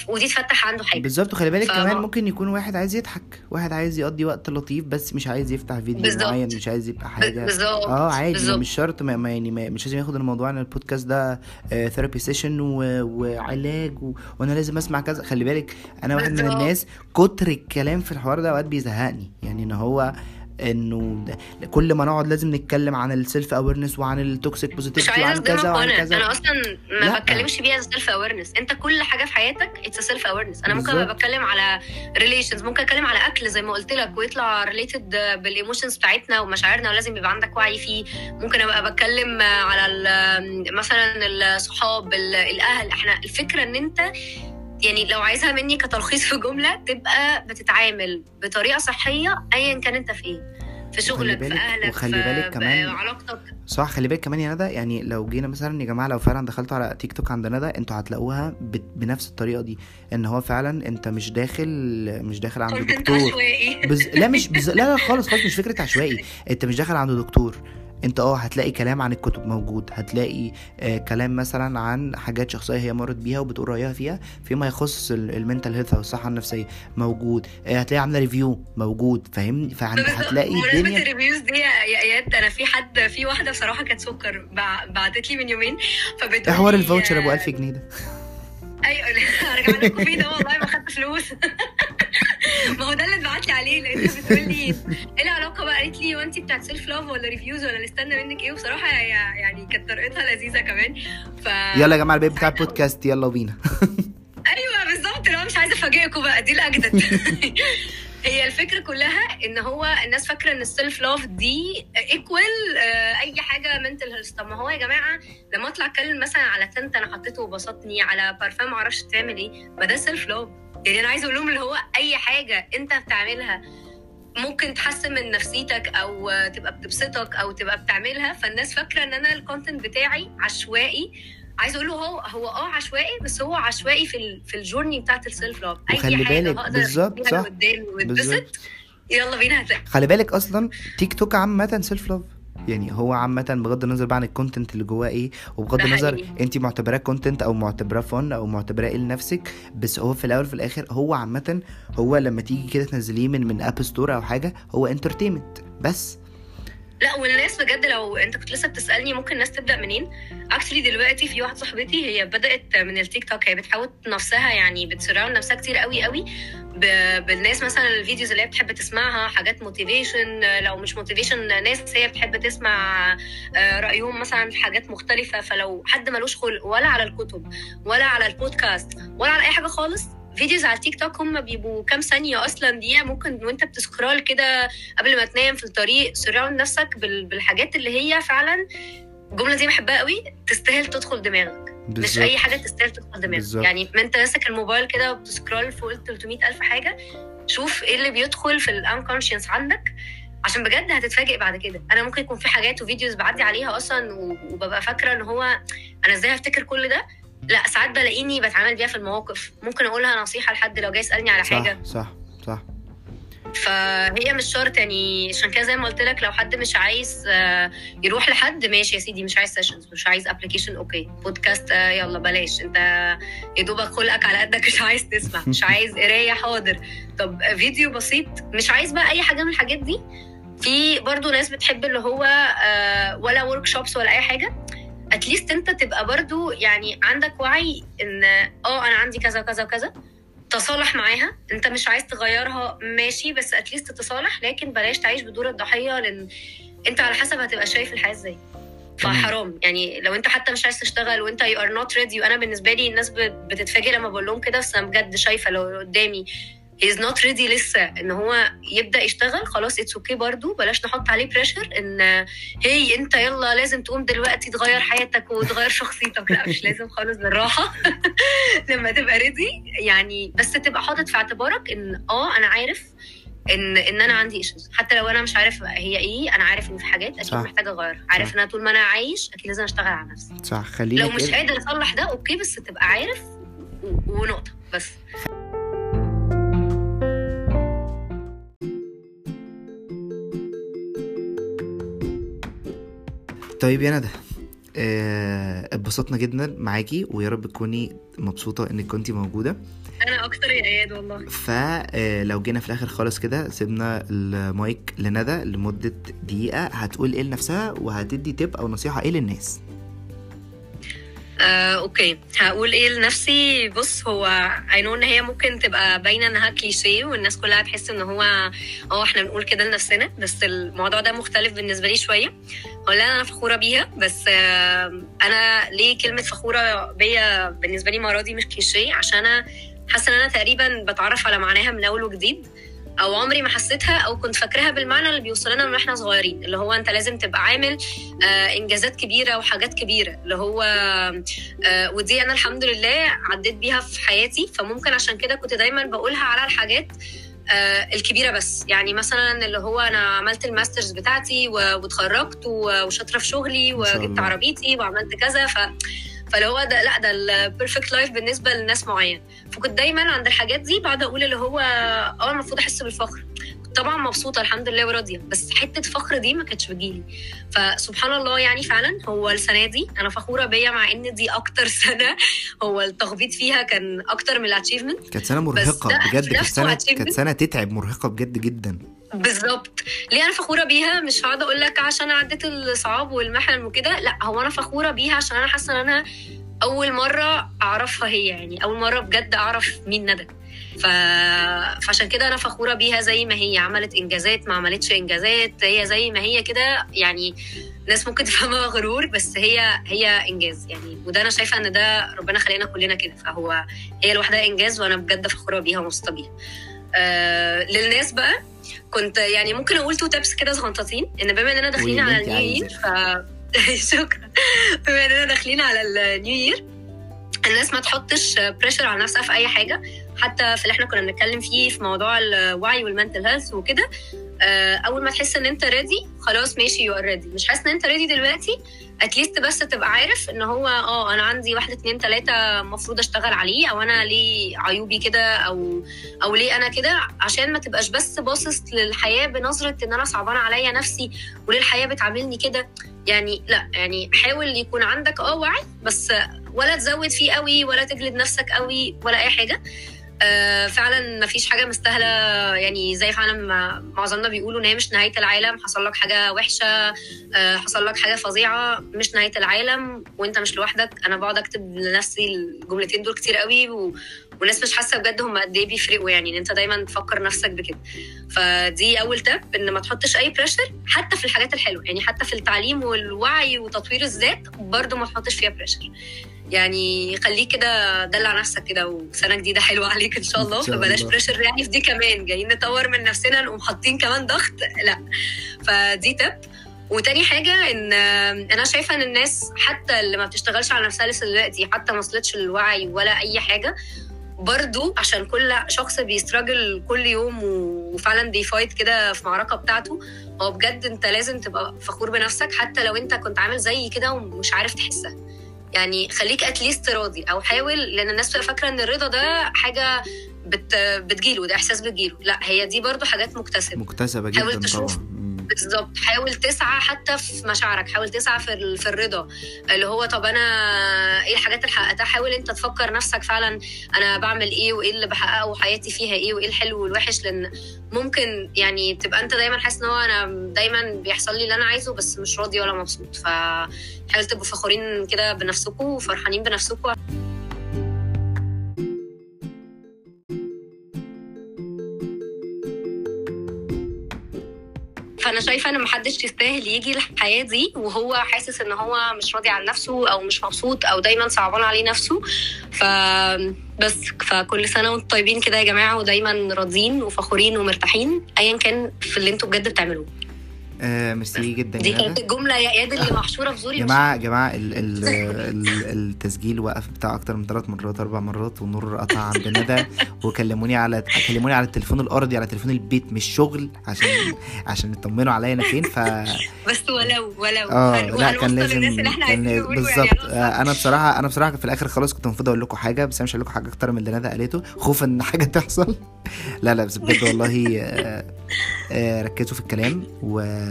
ودي تفتح عنده حاجة بالظبط وخلي بالك ف- كمان ممكن يكون واحد عايز يضحك واحد عايز يقضي وقت لطيف بس مش عايز يفتح فيديو بالظبط. معين مش عايز يبقى حاجة بالظبط آه عادي ما بالظبط. مش شرط ما يعني ما مش لازم ياخد الموضوع ان البودكاست ده therapy session وعلاج و... وأنا لازم أسمع كذا خلي بالك أنا واحد من. الناس كتر الكلام في الحوار ده أوقات بيزهقني يعني إن هو إنه كل ما نقعد لازم نتكلم عن ال self awareness وعن ال toxic positivity وعن كذا وعن كذا. أنا أصلا ما لأ. بتكلمش بيها self awareness أنت كل حاجة في حياتك it's self awareness أنا ممكن ابقى. بتكلم على relations ممكن أتكلم على أكل زي ما قلت لك ويطلع related بال emotions بتاعتنا ومشاعرنا ولازم يبقى عندك وعي فيه. ممكن أبقى بتكلم على مثلا الصحاب ال- الأهل. إحنا الفكرة إن أنت يعني لو عايزها مني كتلخيص في جملة تبقى بتتعامل بطريقة صحية ايا كان أنت في إيه في شغلك في أهلك وخلي في بالك كمان- علاقتك. صح خلي بالك كمان يا ندى يعني لو جينا مثلا يا جماعة لو فعلا دخلتوا على تيك توك عند ندى أنتوا هتلاقوها بنفس الطريقة دي إن هو فعلا أنت مش داخل مش داخل عند دكتور. بز... لا مش بز... لا لا خالص خالص مش فكرة عشوائي. أنت مش داخل عند دكتور. انت آه هتلاقي كلام عن الكتب موجود هتلاقي آه كلام مثلا عن حاجات شخصية هي مرت بيها وبتقول رأيها فيها فيما يخص ال mental health أو الصحة النفسية موجود. آه هتلاقي عاملة review موجود فاهمني فانت هتلاقي الدنيا ال reviews دي يا يا اياد أنا في حد في واحدة بصراحة كانت سكر بع- بعتت لي من يومين فبتقول حوار ال voucher أبو 1000 جنيه ده. أيوه هرجع لكم فيه ده والله ما خدت فلوس. ما هو ده اللي اتبعت لي عليه لقيتها بتقول لي إيه العلاقة بقى؟ قالت لي وانت بتاعت self love ولا reviews ولا نستنى منك إيه؟ وبصراحة يعني كانت طريقتها لذيذة كمان. ف يلا يا جماعة البيت بتاع البودكاست يلا بينا. أيوه بالظبط. لو مش عايزة أفاجئكم بقى دي الأجدد. هي الفكرة كلها إن هو الناس فاكرة إن ال self love دي equal أي حاجة mental health طب ما هو يا جماعة لما أطلع أتكلم مثلا على tint أنا حطيته وبسطني على بارفان معرفش تعمل إيه ما ده self love يعني أنا عايزة أقول لهم اللي هو أي حاجة أنت بتعملها ممكن تحسن من نفسيتك أو تبقى بتبسطك أو تبقى بتعملها. فالناس فاكرة إن أنا ال content بتاعي عشوائي. عايزة أقول له هو هو آه عشوائي بس هو عشوائي في ال في ال journey بتاعت ال self love اي حاجة بالك بالظبط، صح. بالظبط. يلا بينا. هتلاقي خلي بالك أصلا تيك توك عامه self love يعني هو عامة بغض النظر بقى عن ال content اللي جواه إيه وبغض النظر. أنت معتبراه content أو معتبراه فن أو معتبراه إيه لنفسك بس هو في الأول في الآخر هو عامة هو لما تيجي كده تنزليه من من App Store أو حاجة هو entertainment بس لا والناس بجد لو انت كنت لسه بتسألني ممكن الناس تبدأ منين؟ actually دلوقتي في واحدة صاحبتي هي بدأت من التيك توك هي بتحاول نفسها يعني بت surround نفسها كتير قوي قوي بالناس مثلا ال videos اللي هي بتحب تسمعها حاجات motivation لو مش motivation ناس هي بتحب تسمع آه، رأيهم مثلا في حاجات مختلفة فلو حد ملوش خلق ولا على الكتب ولا على البودكاست ولا على أي حاجة خالص videos على التيك توك هم بيبقوا كام ثانية أصلا دقيقة ممكن وأنت بت scroll كده قبل ما تنام في الطريق surround نفسك بال- بالحاجات اللي هي فعلا الجمله دي بحبها قوي تستاهل تدخل دماغك. مش بالظبط. أي حاجة تستاهل تدخل دماغك. بالظبط. يعني ما أنت ماسك الموبايل كده وبت scroll فوق ال 300 ألف حاجة شوف إيه اللي بيدخل في ال unconscious عندك عشان بجد هتتفاجئ بعد كده. أنا ممكن يكون في حاجات و videos بعدي عليها أصلا وببقى فاكرة إن هو أنا إزاي هفتكر كل ده؟ لا ساعات بلاقيني بتعامل بيها في المواقف. ممكن أقولها نصيحة لحد لو جاي يسألني على حاجة. صح صح. صح فهي مش شرط يعني عشان كده زي ما قلت لك لو حد مش عايز آه، يروح لحد ماشي يا سيدي مش عايز sessions مش عايز application okay. بودكاست آه، يلا بلاش. أنت يا دوبك خلقك على قدك مش عايز تسمع مش عايز قراية حاضر. طب فيديو بسيط مش عايز بقى أي حاجة من الحاجات دي. في برضو ناس بتحب اللي هو آه، ولا workshops ولا أي حاجة. at least انت تبقى برضو يعني عندك وعي ان آه أنا عندي كذا وكذا وكذا تصالح معاها. انت مش عايز تغيرها ماشي بس at least تتصالح لكن بلاش تعيش بدور الضحية لأن انت على حسب هتبقى شايف الحياة إزاي. فحرام. يعني لو انت حتى مش عايز تشتغل وانت you are not ready وأنا بالنسبة لي الناس بتتفاجئ لما بقول لهم كده بس أنا بجد شايفة لو قدامي هي is not ready لسه. إن هو يبدأ يشتغل خلاص it's okay برضو بلاش نحط عليه pressure إن هي أنت يلا لازم تقوم دلوقتي تغير حياتك وتغير شخصيتك. لا مش لازم خالص بالراحة. لما تبقى ready يعني بس تبقى حاطط في اعتبارك إن آه أنا عارف إن إن أنا عندي issues حتى لو أنا مش عارف هي إيه أنا عارف إن في حاجات أكيد صح. محتاجة أغيرها. عارف صح. إن أنا طول ما أنا عايش أكيد لازم أشتغل على نفسي. صح خلينا لو مش قادر أصلح ده okay بس تبقى عارف ونقطة بس. طيب يا ندى آه، اتبسطنا جدا معاكي ويا رب تكوني مبسوطة إنك كنتي موجودة. أنا أكتر يا اياد والله. فلو جينا في الآخر خالص كده سيبنا المايك لندى لمدة دقيقة هتقول إيه لنفسها وهتدي تip أو نصيحة إيه للناس. آه، okay. هقول إيه لنفسي؟ بص هو اي إن هي ممكن تبقى باينة إنها كليشيه والناس كلها تحس إن هو آه إحنا بنقول كده لنفسنا بس الموضوع ده مختلف بالنسبة لي شوية. ولا أنا فخورة بيها بس آه، أنا ليه كلمة فخورة بيا بالنسبة لي المرة دي مش كليشيه؟ عشان أنا حاسة إن أنا تقريبا بتعرف على معناها من أول وجديد. أو عمري ما حسيتها أو كنت فاكراها بالمعنى اللي بيوصل لنا من وإحنا صغيرين اللي هو أنت لازم تبقى عامل آه إنجازات كبيرة وحاجات كبيرة اللي هو آه ودي أنا الحمد لله عديت بيها في حياتي. فممكن عشان كده كنت دايما بقولها على الحاجات آه الكبيرة بس. يعني مثلا اللي هو أنا عملت ال masters بتاعتي واتخرجت وشاطرة في شغلي وجبت. عربيتي وعملت كذا. ف فاللي هو ده لا ده ال perfect life بالنسبة لناس معين فكنت دايما عند الحاجات دي بعد أقول اللي هو آه المفروض أحس بالفخر. طبعا مبسوطة الحمد لله وراضية بس حتة فخر دي ما كانتش بتجيلي. فسبحان الله يعني فعلا هو السنة دي أنا فخورة بيا مع إن دي أكتر سنة هو التخبيط فيها كان أكتر من الاتشيفمنت كانت سنة مرهقة ده بجد كانت achievement. كانت سنة تتعب مرهقة بجد جدا. بالظبط. ليه أنا فخورة بيها؟ مش هقعد أقول لك عشان عديت الصعاب والمحن وكده. لأ هو أنا فخورة بيها عشان أنا حاسة إن أنا أول مرة أعرفها هي يعني. أول مرة بجد أعرف مين ندى. ف... فعشان كده أنا فخورة بيها زي ما هي. عملت إنجازات ما عملتش إنجازات. هي زي ما هي كده. يعني ناس ممكن تفهمها غرور بس هي هي إنجاز يعني. وده أنا شايفة إن ده ربنا خلينا كلنا كده. فهو هي لوحدها إنجاز وأنا بجد فخورة بيها ومبسوطة بيها. آه للناس بقى. كنت يعني ممكن أقول two tips كده صغنطاطين إن بما إننا داخلين على ال new year ف شكرا. بما إننا داخلين على ال new year الناس ما تحطش pressure على نفسها في أي حاجة. حتى في اللي إحنا كنا بنتكلم فيه في موضوع الوعي وال mental health وكده أول ما تحس إن أنت ready خلاص ماشي you are ready مش حاسس إن أنت ready دلوقتي at least بس تبقى عارف إن هو آه أنا عندي واحد اتنين تلاتة المفروض أشتغل عليه أو أنا ليه عيوبي كده أو أو ليه أنا كده عشان ما تبقاش بس باصص للحياة بنظرة إن أنا صعبان عليا نفسي وليه الحياة بتعاملني كده. يعني لأ يعني حاول يكون عندك آه وعي بس ولا تزود فيه قوي ولا تجلد نفسك قوي ولا أي حاجة. آه فعلا ما فيش حاجة مستاهلة. يعني زي فعلا ما معظمنا بيقولوا إن هي مش نهاية العالم. حصل لك حاجة وحشة آه حصل لك حاجة فظيعة مش نهاية العالم. وأنت مش لوحدك. أنا بقعد أكتب لنفسي الجملتين دول كتير قوي و... والناس مش حاسة بجد هم قد إيه بيفرقوا يعني. إن أنت دايما تفكر نفسك بكده. فدي أول tip إن ما تحطش أي pressure حتى في الحاجات الحلوة. يعني حتى في التعليم والوعي وتطوير الذات برضه ما تحطش فيها pressure يعني خليك كده دلع نفسك كده وسنة جديدة حلوة عليك إن شاء الله. فبلاش pressure يعني في دي كمان. جايين نطور من نفسنا نقوم حاطين كمان ضغط. لا. فدي tip وتاني حاجة إن أنا شايفة إن الناس حتى اللي ما بتشتغلش على نفسها لسه دلوقتي حتى ما وصلتش للوعي ولا أي حاجة برضو عشان كل شخص بي struggle كل يوم وفعلا بي fight كده في معركة بتاعته هو بجد أنت لازم تبقى فخور بنفسك حتى لو أنت كنت عامل زي كده ومش عارف تحسها. يعني خليك اتليست راضي أو حاول لأن الناس بتبقى فاكرة إن الرضا ده حاجة بت بتجيله ده إحساس بتجيله. لا هي دي برضو حاجات مكتسبة. مكتسبة جدا حاول تشوف. طبعا بالظبط. حاول تسعى حتى في مشاعرك حاول تسعى في, في الرضا. اللي هو طب أنا إيه الحاجات اللي حققتها؟ حاول أنت تفكر نفسك فعلا أنا بعمل إيه وإيه اللي بحققه وحياتي فيها إيه وإيه الحلو والوحش. لأن ممكن يعني تبقى أنت دايما حاسس إن هو أنا دايما بيحصل لي اللي أنا عايزه بس مش راضي ولا مبسوط. فحاول تبقوا فخورين كده بنفسكم وفرحانين بنفسكم. فأنا شايفة إن محدش يستاهل يجي الحياة دي وهو حاسس إن هو مش راضي عن نفسه أو مش مبسوط أو دايما صعبان عليه نفسه. ف بس فكل سنة وأنتم طيبين كده يا جماعة ودايما راضيين وفخورين ومرتاحين ايا كان في اللي أنتوا بجد بتعملوه. آه ميرسي جدا دي كانت الجملة يا اياد اللي محشورة في زوري جماعة جماعة ال ال ال التسجيل وقف بتاع أكتر من ثلاث مرات أربع مرات والنور قطع عند ندى. وكلموني على كلموني على التليفون الأرضي على تليفون البيت مش شغل عشان عشان يطمنوا عليا أنا فين ف بس ولو ولو. آه لا كان لازم كان نقوله بالظبط. يعني آه أنا بصراحة أنا بصراحة في الآخر خلاص كنت المفروض أقول لكم حاجة بس أنا مش هقول لكم حاجة أكتر من اللي ندى قالته. خوفا إن حاجة تحصل. لا لا بس بجد والله آه آه ركزوا في الكلام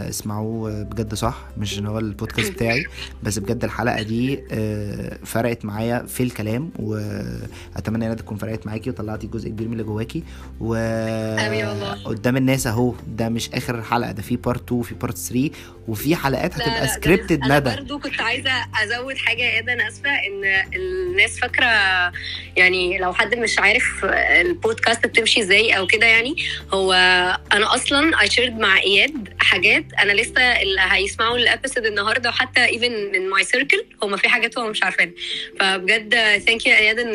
واسمعوه بجد صح مش إن هو البودكاست بتاعي بس بجد الحلقة دي آه فرقت معايا في الكلام وأتمنى انها تكون فرقت معاكي وطلعتي جزء كبير من اللي جواكي و. قدام الناس أهو ده مش آخر حلقة ده في part 2 وفي part 3 وفي حلقات هتبقى scripted أنا ندى برضو كنت عايزة أزود حاجة يا أنا أسفة إن الناس فاكرة يعني لو حد مش عارف البودكاست بتمشي إزاي أو كده يعني هو أنا أصلا I shared مع إياد حاجات أنا لسه اللي هيسمعوا ال episode النهارده وحتى even من my circle هم في حاجات هو مش عارفينها. فبجد thank you يا اياد إن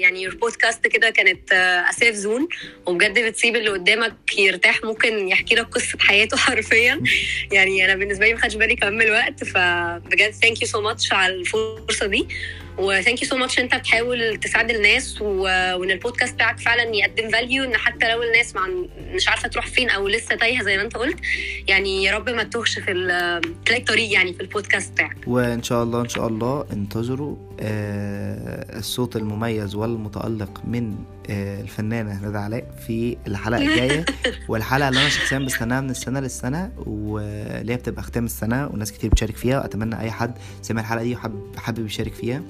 يعني your podcast كده كانت a safe zone وبجد بتسيب اللي قدامك يرتاح ممكن يحكي لك قصة حياته حرفيا. يعني أنا بالنسبة لي ما خدش بالي كمان من الوقت. فبجد thank you so much على الفرصة دي. و thank you so much أنت بتحاول تساعد الناس و... وإن البودكاست بتاعك فعلا يقدم value إن حتى لو الناس مع... مش عارفة تروح فين أو لسه تايهة زي ما أنت قلت. يعني يا رب ما تتوهش في ال... تلاقي طريق يعني في البودكاست بتاعك. وإن شاء الله إن شاء الله انتظروا آه الصوت المميز والمتألق من آه الفنانة ندى علاء في الحلقة الجاية. والحلقة اللي أنا شخصيا بستناها من السنة للسنة واللي هي بتبقى ختام السنة وناس كتير بتشارك فيها وأتمنى أي حد سمع الحلقة دي وحابب حابب يشارك فيها.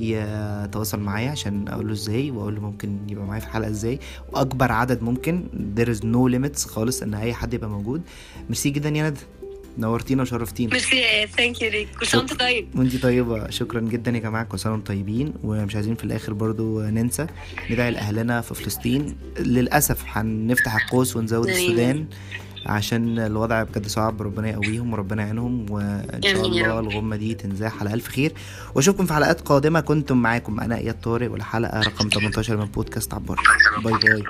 يتواصل معايا عشان أقول له إزاي وأقول له ممكن يبقى معايا في الحلقة إزاي. وأكبر عدد ممكن there is no limits خالص إن أي حد يبقى موجود. ميرسي جدا يا ندى نورتينا وشرفتينا. ميرسي thank you ليك كل سنة وأنت طيب. وانتي طيبة. شكرا جدا يا جماعة. كل سنة وأنتم طيبين. ومش عايزين في الآخر برضو ننسى. ندعي لأهلنا في فلسطين. للأسف هنفتح القوس ونزود. السودان. عشان الوضع بجد صعب ربنا يقويهم وربنا يعينهم وإن شاء الله رب. الغمة دي تنزاح على ألف خير. وأشوفكم في حلقات قادمة كنت معاكم أنا إياد طارق والحلقة رقم 18 من بودكاست عبار باي باي.